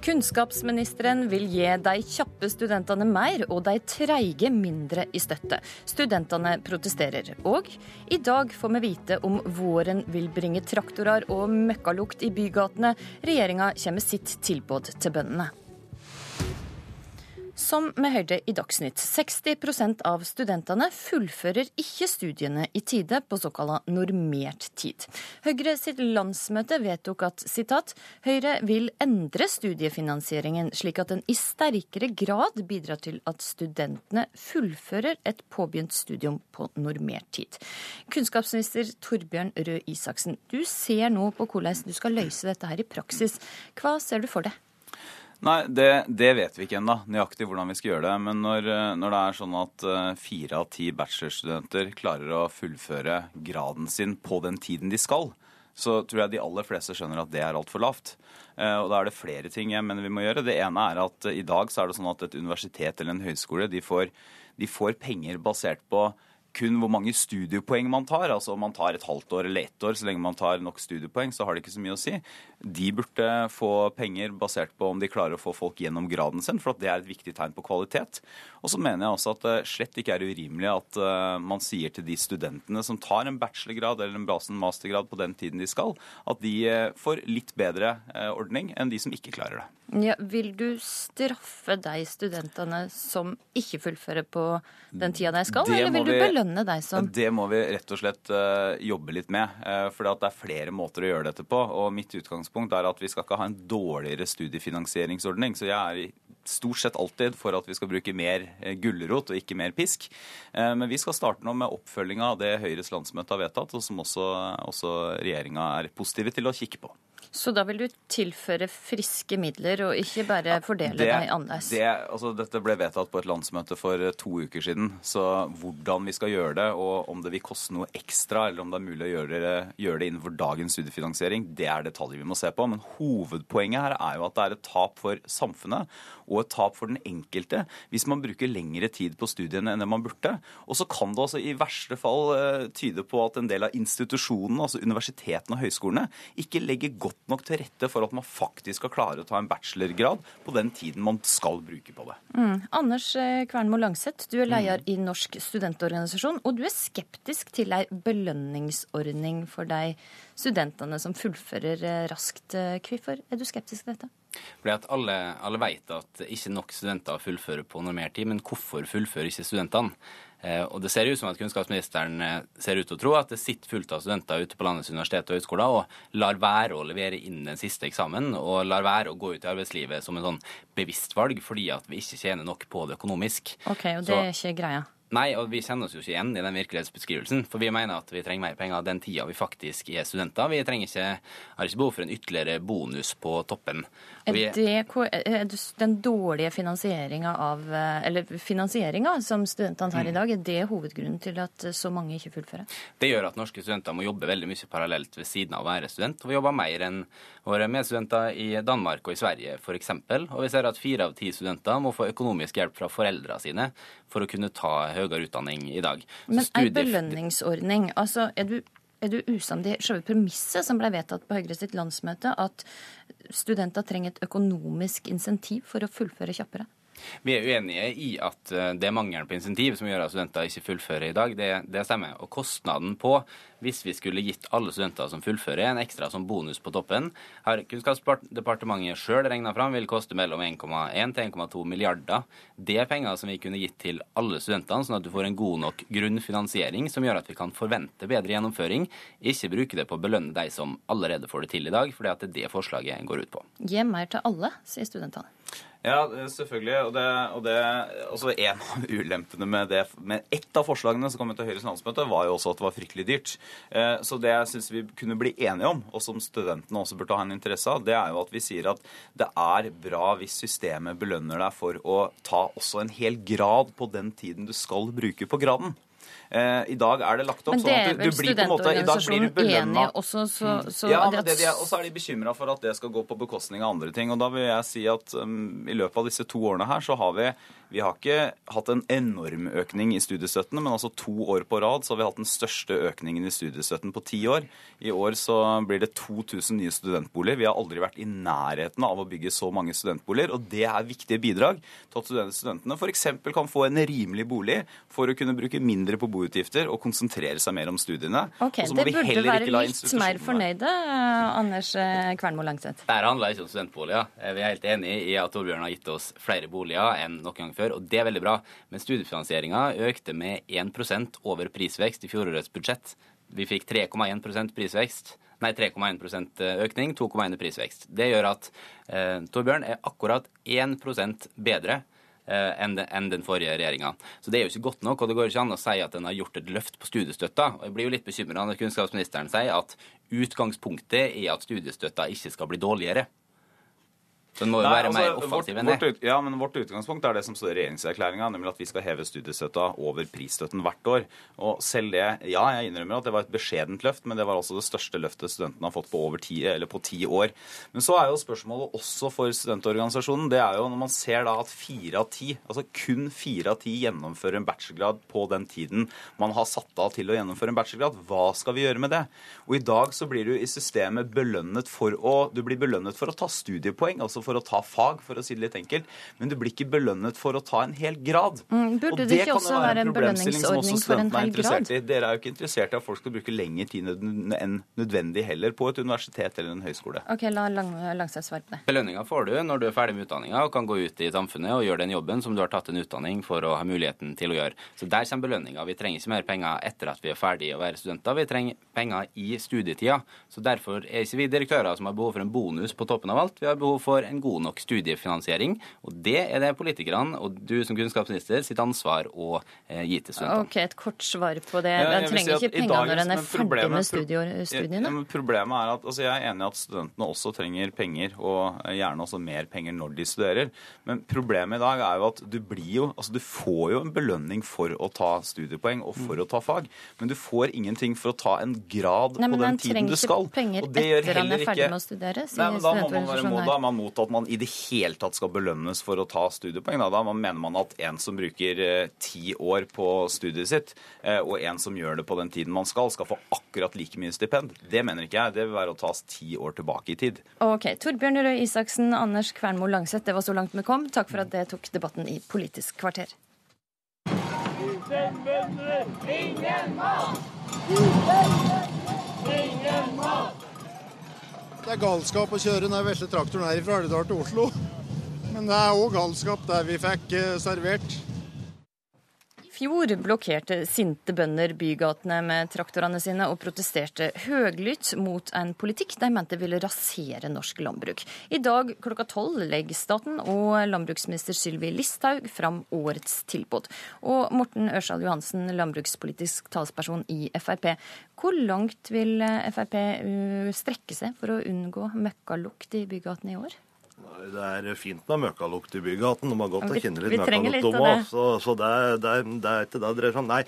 Kunnskapsministeren vil gi de kjappe studentene mer og de treige mindre i støtte. Studentene protesterer. Og i dag får vi vite om våren vil bringe traktorer og møkkalukt i bygatene. Regjeringa kommer med sitt tilbud til bøndene. Som vi hørte i Dagsnytt, 60% av studentene fullfører ikke studiene i tide på såkalt normert tid. Høyre sitt landsmøte vedtok at sitat, Høyre vil endre studiefinansieringen slik at den i sterkere grad bidrar til at studentene fullfører et påbegynt studium på normert tid. Kunnskapsminister Torbjørn Røe Isaksen, du ser nå på hvordan du skal løse dette her i praksis. Hva ser du for deg? Nei, det, det, vet vi ikke ennå, nøyaktig hvordan vi skal gjøre det. Men når, når, det er sånn at fire av ti bachelorstudenter klarer å fullføre graden sin på den tiden de skal, så tror jeg de aller fleste skjønner at det er altfor lavt. Og da er det flere ting jeg mener vi må gjøre. Det ene er at i dag så er det sånn at et universitet eller en høyskole de får, de får penger basert på kun hvor mange studiepoeng man tar. Altså om man tar et halvt år eller ett år, så lenge man tar nok studiepoeng, så har det ikke så mye å si. De burde få penger basert på om de klarer å få folk gjennom graden sin, for det er et viktig tegn på kvalitet. Og så mener jeg også at det slett ikke er urimelig at man sier til de studentene som tar en bachelorgrad eller en mastergrad på den tiden de skal, at de får litt bedre ordning enn de som ikke klarer det. Ja, vil du straffe de studentene som ikke fullfører på den tida de skal, det eller vil du belønne de som Det må vi rett og slett uh, jobbe litt med. Uh, for det er flere måter å gjøre dette på. Og mitt utgangspunkt er at vi skal ikke ha en dårligere studiefinansieringsordning. Så jeg er stort sett alltid for at vi skal bruke mer gulrot og ikke mer pisk. Men vi skal starte nå med oppfølginga av det Høyres landsmøte har vedtatt, og som også, også regjeringa er positive til å kikke på. Så da vil du tilføre friske midler, og ikke bare fordele det, deg annerledes? Det, altså, dette ble vedtatt på et landsmøte for to uker siden. Så hvordan vi skal gjøre det, og om det vil koste noe ekstra, eller om det er mulig å gjøre det, gjøre det innenfor dagens studiefinansiering, det er detaljer vi må se på. Men hovedpoenget her er jo at det er et tap for samfunnet og et tap for den enkelte hvis man bruker lengre tid på studiene enn det man burde. Og så kan det altså i verste fall uh, tyde på at en del av institusjonene, altså universitetene og høyskolene, ikke legger godt nok til rette for at man faktisk skal klare å ta en bachelorgrad på den tiden man skal bruke på det. Mm. Anders eh, Kvernmo Langseth, du er leder mm. i Norsk studentorganisasjon, og du er skeptisk til ei belønningsordning for de studentene som fullfører eh, raskt. Hvorfor er du skeptisk til dette? Fordi at alle, alle vet at ikke nok studenter fullfører på normert tid, men hvorfor fullfører ikke studentene? Eh, og Det ser ut som at kunnskapsministeren eh, ser ut til å tro at det sitter fullt av studenter ute på landets universitet og høyskoler og lar være å levere inn den siste eksamen og lar være å gå ut i arbeidslivet som en sånn bevisst valg fordi at vi ikke tjener nok på det økonomisk. Ok, Og det er ikke greia? Nei, og vi kjenner oss jo ikke igjen i den virkelighetsbeskrivelsen. For vi mener at vi trenger mer penger den tida vi faktisk er studenter. Vi ikke, har ikke behov for en ytterligere bonus på toppen. Er det den dårlige finansieringa av Eller finansieringa som studentene tar i mm. dag, er det hovedgrunnen til at så mange ikke fullfører? Det gjør at norske studenter må jobbe veldig mye parallelt ved siden av å være student. Og vi jobber mer enn våre medstudenter i Danmark og i Sverige f.eks. Og vi ser at fire av ti studenter må få økonomisk hjelp fra foreldrene sine for å kunne ta høyere høyere utdanning i dag. Men ei belønningsordning, altså er du er du usamd i selve premisset som ble vedtatt på Høyre sitt landsmøte, at studenter trenger et økonomisk insentiv for å fullføre kjappere? Vi er uenige i at eh, det er mangelen på insentiv som gjør at studenter ikke fullfører i dag. Det, det, stemmer. Og kostnaden på, hvis vi skulle gitt alle studenter som fullfører, en ekstra som bonus på toppen, har Kunnskapsdepartementet sjøl regna fram vil koste mellom 1,1 til 1,2 milliarder. Det er penger som vi kunne gitt til alle studentene, sånn at du får en god nok grunnfinansiering som gjør at vi kan forvente bedre gjennomføring. Ikke bruke det på å belønne de som allerede får det til i dag, for det er det forslaget går ut på. Gi mer til alle, sier studentene. Ja, selvfølgelig. Og, det, og det, også en av ulempene med det med ett av forslagene som kom til Høyres landsmøte, var jo også at det var fryktelig dyrt. Eh, så det jeg syns vi kunne bli enige om, og som studentene også burde ha en interesse av, det er jo at vi sier at det er bra hvis systemet belønner deg for å ta også en hel grad på den tiden du skal bruke på graden. Eh, I dag er det lagt opp sånn at du, du blir på en måte I dag blir du belønna. Også, så, mm. så ja, men det, de, og så er de bekymra for at det skal gå på bekostning av andre ting. Og da vil jeg si at um, i løpet av disse to årene her så har vi vi har ikke hatt en enorm økning i studiestøttene, men altså to år på rad så har vi hatt den største økningen i studiestøtten på ti år. I år så blir det 2000 nye studentboliger. Vi har aldri vært i nærheten av å bygge så mange studentboliger, og det er viktige bidrag til at studentene f.eks. kan få en rimelig bolig for å kunne bruke mindre på boutgifter og konsentrere seg mer om studiene. Ok, Det burde være litt mer fornøyde, Anders Kvernmo Langseth. Dette handler ikke om studentboliger. Vi er helt enig i at Torbjørn har gitt oss flere boliger enn noen gang før, og det er veldig bra. Men studiefinansieringa økte med 1% over prisvekst i fjorårets budsjett. Vi fikk 3,1% prisvekst. Nei, 3,1% økning, 2,1 prisvekst. Det gjør at eh, Torbjørn er akkurat 1% bedre eh, enn den forrige regjeringa. Så det er jo ikke godt nok, og det går ikke an å si at en har gjort et løft på studiestøtta. Og jeg blir jo litt bekymra når kunnskapsministeren sier at utgangspunktet er at studiestøtta ikke skal bli dårligere. Den må jo Nei, være altså, mer offensiv enn det. ja, men Vårt utgangspunkt er det som står i regjeringserklæringa, nemlig at vi skal heve studiestøtta over prisstøtten hvert år. Og selv det, ja, jeg innrømmer at det var et beskjedent løft, men det var altså det største løftet studentene har fått på over ti, eller på ti år. Men så er jo spørsmålet også for studentorganisasjonen, det er jo når man ser da at fire av ti, altså kun fire av ti gjennomfører en bachelorgrad på den tiden man har satt av til å gjennomføre en bachelorgrad, hva skal vi gjøre med det? Og i dag så blir du i systemet belønnet for å, du blir belønnet for å ta studiepoeng. altså for å ta fag, for å si det litt enkelt. Men du blir ikke belønnet for å ta en hel grad. Mm, burde det, det ikke også være en belønningsordning for en hel grad? I. Dere er jo ikke interessert i at folk skal bruke lengre tid enn nødvendig heller på et universitet eller en høyskole. Ok, la lang, Langseth svare på det. Belønninga får du når du er ferdig med utdanninga og kan gå ut i samfunnet og gjøre den jobben som du har tatt en utdanning for å ha muligheten til å gjøre. Så der kommer belønninga. Vi trenger ikke mer penger etter at vi er ferdig å være studenter. Vi trenger penger i studietida. Så derfor er ikke vi direktører som har behov for en bonus på toppen av alt. Vi har behov for en god nok studiefinansiering. Og det er det politikerne og du som kunnskapsminister sitt ansvar å eh, gi til studentene. Ok, Et kort svar på det. Ja, en trenger si ikke penger når en er ferdig med studiene? Ja, problemet er at altså Jeg er enig i at studentene også trenger penger, og gjerne også mer penger når de studerer. Men problemet i dag er jo at du blir jo Altså du får jo en belønning for å ta studiepoeng og for å ta fag, men du får ingenting for å ta en grad Nei, på den tiden du skal. Nei, men gjør trenger ikke er Nei, da, må man være, da er man mot at man i det hele tatt skal belønnes for å ta studiepoeng. Da, da mener man at en som bruker eh, ti år på studiet sitt, eh, og en som gjør det på den tiden man skal, skal få akkurat like mye stipend. Det mener ikke jeg. Det vil være å tas ti år tilbake i tid. Ok. Torbjørn Røe Isaksen, Anders Kvernmo Langseth, det var så langt vi kom. Takk for at det tok debatten i Politisk kvarter. Uten bønder, ingen mat! Uten bønder, ingen mat! Det er galskap å kjøre den vesle traktoren her fra Alvdal til Oslo. Men det er òg galskap der vi fikk eh, servert fjor blokkerte sinte bønder bygatene med traktorene sine og protesterte høglytt mot en politikk de mente ville rasere norsk landbruk. I dag klokka tolv legger staten og landbruksminister Sylvi Listhaug fram årets tilbud. Og Morten Ørsal Johansen, landbrukspolitisk talsperson i Frp. Hvor langt vil Frp uh, strekke seg for å unngå møkkalukt i bygatene i år? Det er fint med møkkalukt i bygaten. De har godt Vi- å kjenne litt møkkalukt, om òg. det. Så, så det, det, det er ikke det det dreier seg om. Nei,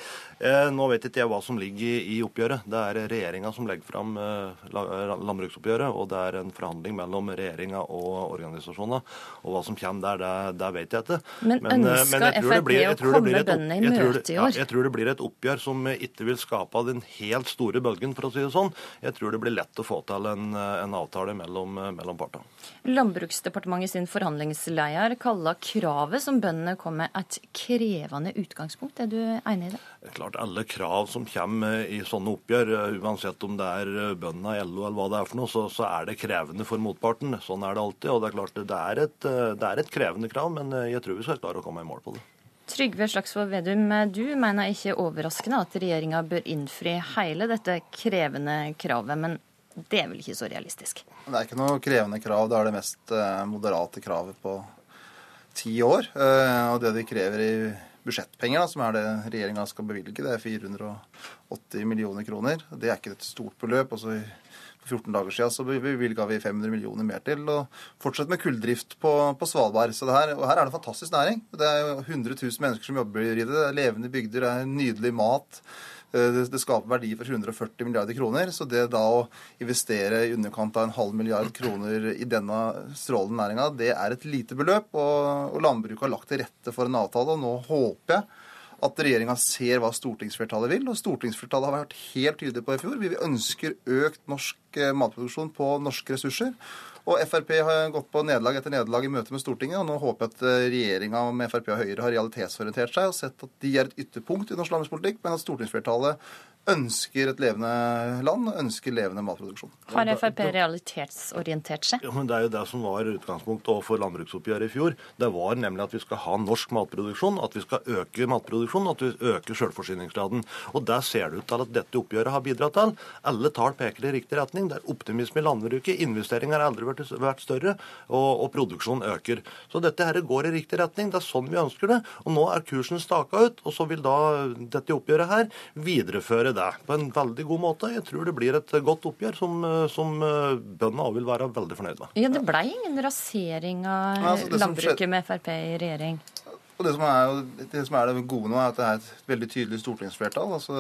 eh, nå vet ikke jeg hva som ligger i, i oppgjøret. Det er regjeringa som legger fram eh, landbruksoppgjøret, og det er en forhandling mellom regjeringa og organisasjonene. Og hva som kommer der, det, det vet jeg ikke. Men men ønsker men Frp blir- å det komme bøndene i det- møte i år? Ja, jeg tror det blir et oppgjør som eh, ikke vil skape den helt store bølgen, for å si det sånn. Jeg tror det blir lett å få til en, eh, en avtale mellom, eh, mellom partene. Landbruksdepartementet sin forhandlingsleder kaller kravet som bøndene kom med, et krevende utgangspunkt. Er du enig i det? Klart Alle krav som kommer i sånne oppgjør, eh, uansett om det er eh, bøndene, LO eller hva det er for noe, så, så er det krevende for motparten. Sånn er det alltid. og Det er klart det er et, eh, det er et krevende krav, men jeg tror vi skal klare å komme i mål på det. Trygve Slagsvold Vedum, du mener ikke overraskende at regjeringa bør innfri hele dette krevende kravet, men det er vel ikke så realistisk? Det er ikke noe krevende krav. Det er det mest eh, moderate kravet på ti år. Eh, Og det de krever i budsjettpenger, som er det regjeringa skal bevilge, det er 480 millioner kroner. Det er ikke et stort beløp. og så i- For 14 dager siden så bevilga vi 500 millioner mer til å fortsette med kulldrift på, på Svalbard. Så her, og her er det en fantastisk næring. Det er jo 100 000 mennesker som jobber i det. Det er levende bygder, det er nydelig mat. Eh, Det, skaper verdi for 140 milliarder kroner. Så det da å investere i underkant av en halv milliard kroner i denne strålende næringa, det er et lite beløp. Og, og landbruket har lagt til rette for en avtale. Og nå håper jeg at regjeringa ser hva stortingsflertallet vil. Og stortingsflertallet har vært helt tydelig på i fjor. Vi ønsker økt norsk eh, matproduksjon på norske ressurser. Og Frp har gått på nederlag etter nederlag i møte med Stortinget. Og nå håper jeg at eh, regjeringa med Frp og Høyre har realitetsorientert seg og sett at de er et ytterpunkt i norsk landbrukspolitikk, men at stortingsflertallet ønsker et levende land og ønsker levende matproduksjon. Har Frp realitetsorientert seg? Ja, men Det er jo det som var utgangspunktet for landbruksoppgjøret i fjor. Det var nemlig at vi skal ha norsk matproduksjon, at vi skal øke matproduksjonen, at vi øker selvforsyningsgraden. Og Det ser det ut til at dette oppgjøret har bidratt til. Alle tall peker i riktig retning. Det er optimisme i landbruket. Investeringer har aldri vært, vært større, og, og produksjonen øker. Så dette her går i riktig retning. Det er sånn vi ønsker det. Og nå er kursen staka ut, og så vil da dette oppgjøret her videreføre det på en veldig god måte. Jeg tror det blir et godt oppgjør som, som bøndene òg vil være veldig fornøyd med. Ja, Det ble ingen rasering av Ja, altså, landbruket med Frp i regjering. Og det som, er, det som er det gode nå, er at det er et veldig tydelig stortingsflertall. Altså,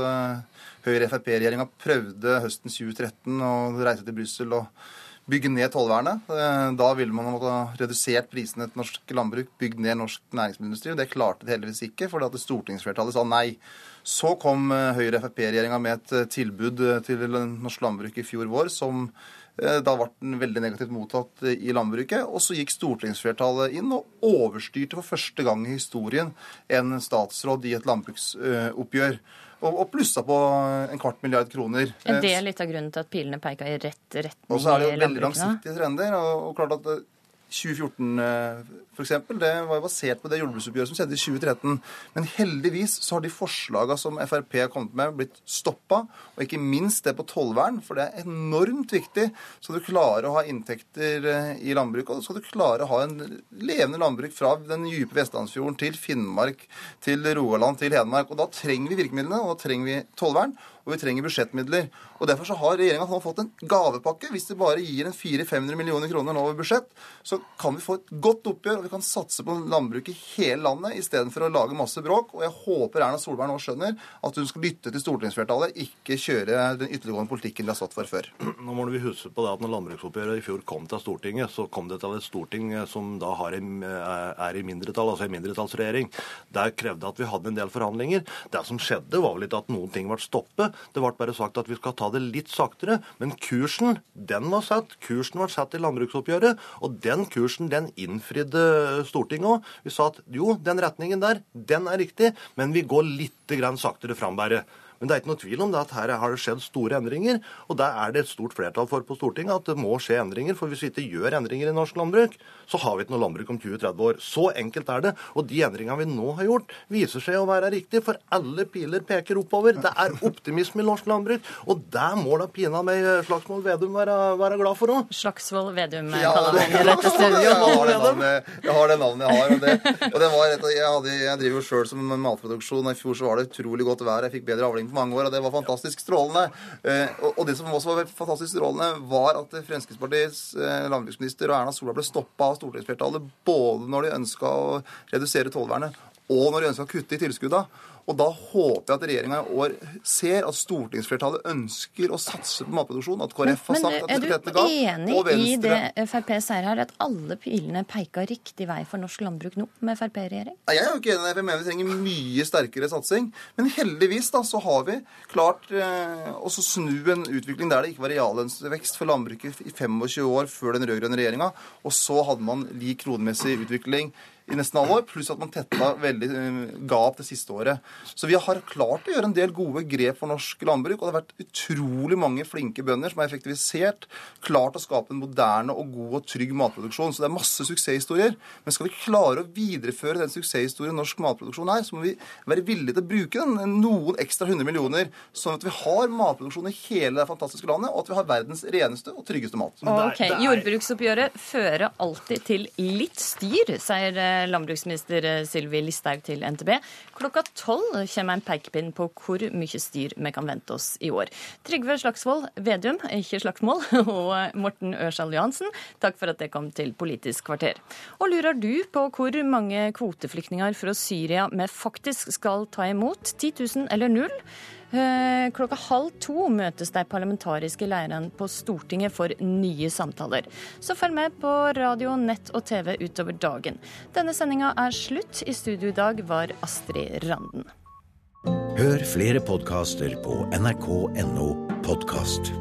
Høyre-Frp-regjeringa prøvde høsten 2013 å reise til Brussel og bygge ned tollvernet. Eh, Da ville man måtte ha redusert prisene til norsk landbruk, bygd ned norsk næringsmiddelindustri. Det klarte de heldigvis ikke, fordi at stortingsflertallet sa nei. Så kom eh, Høyre-Frp-regjeringa med et eh, tilbud til norsk landbruk i fjor vår som da ble den veldig negativt mottatt i landbruket. Og så gikk stortingsflertallet inn og overstyrte for første gang i historien en statsråd i et landbruksoppgjør. Og, og plussa på en kvart milliard kroner. Er det Eh, litt av grunnen til at pilene peker i rett retning og så er det jo veldig langsiktige trender. Og, og klart at eh, 2014 eh, for eksempel, det var basert på det jordbruksoppgjøret som skjedde i 2013. Men heldigvis så har de forslagene som Frp har kommet med, blitt stoppa. Og ikke minst det på tollvern, for det er enormt viktig. Skal du klare å ha inntekter eh, i landbruket, og skal du klare å ha en levende landbruk fra den dype Vestlandsfjorden til Finnmark, til Rogaland, til Hedmark. Og da trenger vi virkemidlene, og da trenger vi tollvern. Og vi trenger budsjettmidler. Og Derfor så har regjeringa fått en gavepakke. Hvis det bare gir en 400-500 millioner kroner nå over budsjett, så kan vi få et godt oppgjør, og vi kan satse på landbruk i hele landet istedenfor å lage masse bråk. Og jeg håper Erna Solberg nå skjønner at hun skal lytte til stortingsflertallet, ikke kjøre den ytterliggående politikken de har stått for før. Nå må vi huske på det at når landbruksoppgjøret i fjor kom til Stortinget, så kom det til et storting eh, som da en, eh, er i mindretall, altså en mindretallsregjering. Der krevde at vi hadde en del forhandlinger. Det som skjedde, var vel ikke at noen ting ble stoppet. Det ble bare sagt at vi skal ta det litt saktere. Men kursen, den var satt. Kursen var satt i landbruksoppgjøret. Og den kursen, den innfridde Stortinget òg. Vi sa at jo, den retningen der, den er riktig, men vi går litt saktere fram bare. Men det er ikke noe tvil om det at her har det skjedd store endringer, og der er det et stort flertall for på Stortinget at det må skje endringer. For hvis vi ikke gjør endringer i norsk landbruk, så har vi ikke noe landbruk om 20-30 år. Så enkelt er det. Og de endringene vi nå har gjort, viser seg å være riktige, for alle piler peker oppover. Det er optimisme i norsk landbruk, og det må da pina meg Slagsmål Vedum være, være glad for òg. Slagsvold Vedum Ja, kaller han i dette studio. Jeg har det navnet jeg, har det navnet jeg har. Og det, og det var jeg, hadde, jeg driver jo sjøl som matproduksjon, og i fjor så var det utrolig godt vær. Jeg fikk bedre avling regjering på mange år, og det var fantastisk strålende. Og det som også var fantastisk strålende, var at Fremskrittspartiets landbruksminister og Erna Solberg ble stoppa av stortingsflertallet både når de ønska å redusere tollvernet og når de ønska å kutte i tilskudda. Og da håper jeg at regjeringa i år ser at stortingsflertallet ønsker å satse på matproduksjon. At KrF har sagt at dette ga. Men er du enig i det Frp sier her, at alle pilene peker riktig vei for norsk landbruk nå med Frp i regjering? Nei, jeg er jo ikke enig. i det. Jeg mener vi trenger mye sterkere satsing. Men heldigvis da, så har vi klart eh, å snu en utvikling der det ikke var reallønnsvekst for landbruket i 25 år før den rød-grønne regjeringa. Og så hadde man lik kronemessig utvikling i nesten alle år, pluss at man tetta veldig eh, gap det siste året. Så vi har klart å gjøre en del gode grep for norsk landbruk, og det har vært utrolig mange flinke bønder som har effektivisert, klart å skape en moderne og god og trygg matproduksjon. Så det er masse suksesshistorier. Men skal vi klare å videreføre den suksesshistorien norsk matproduksjon er, så må vi være villige til å bruke den, noen ekstra hundre millioner, sånn at vi har matproduksjon i hele det fantastiske landet, og at vi har verdens reneste og tryggeste mat. Ok, Jordbruksoppgjøret fører alltid til litt styr, sier eh, landbruksminister eh, Sylvi Listhaug til NTB. Klokka tolv kommer en pekepinn på hvor mye styr vi kan vente oss i år. Trygve Slagsvold Vedum, ikke slagsmål, og Morten Ørsal Johansen, takk for at det kom til Politisk kvarter. Og lurer du på hvor mange kvoteflyktninger fra Syria vi faktisk skal ta imot? 10 000 eller null? Eh, klokka halv to møtes de parlamentariske leirene på Stortinget for nye samtaler. Så følg med på radio, nett og TV utover dagen. Denne sendinga er slutt. I studio i dag var Astrid Randen. Hør flere podkaster på nrk.no podkast.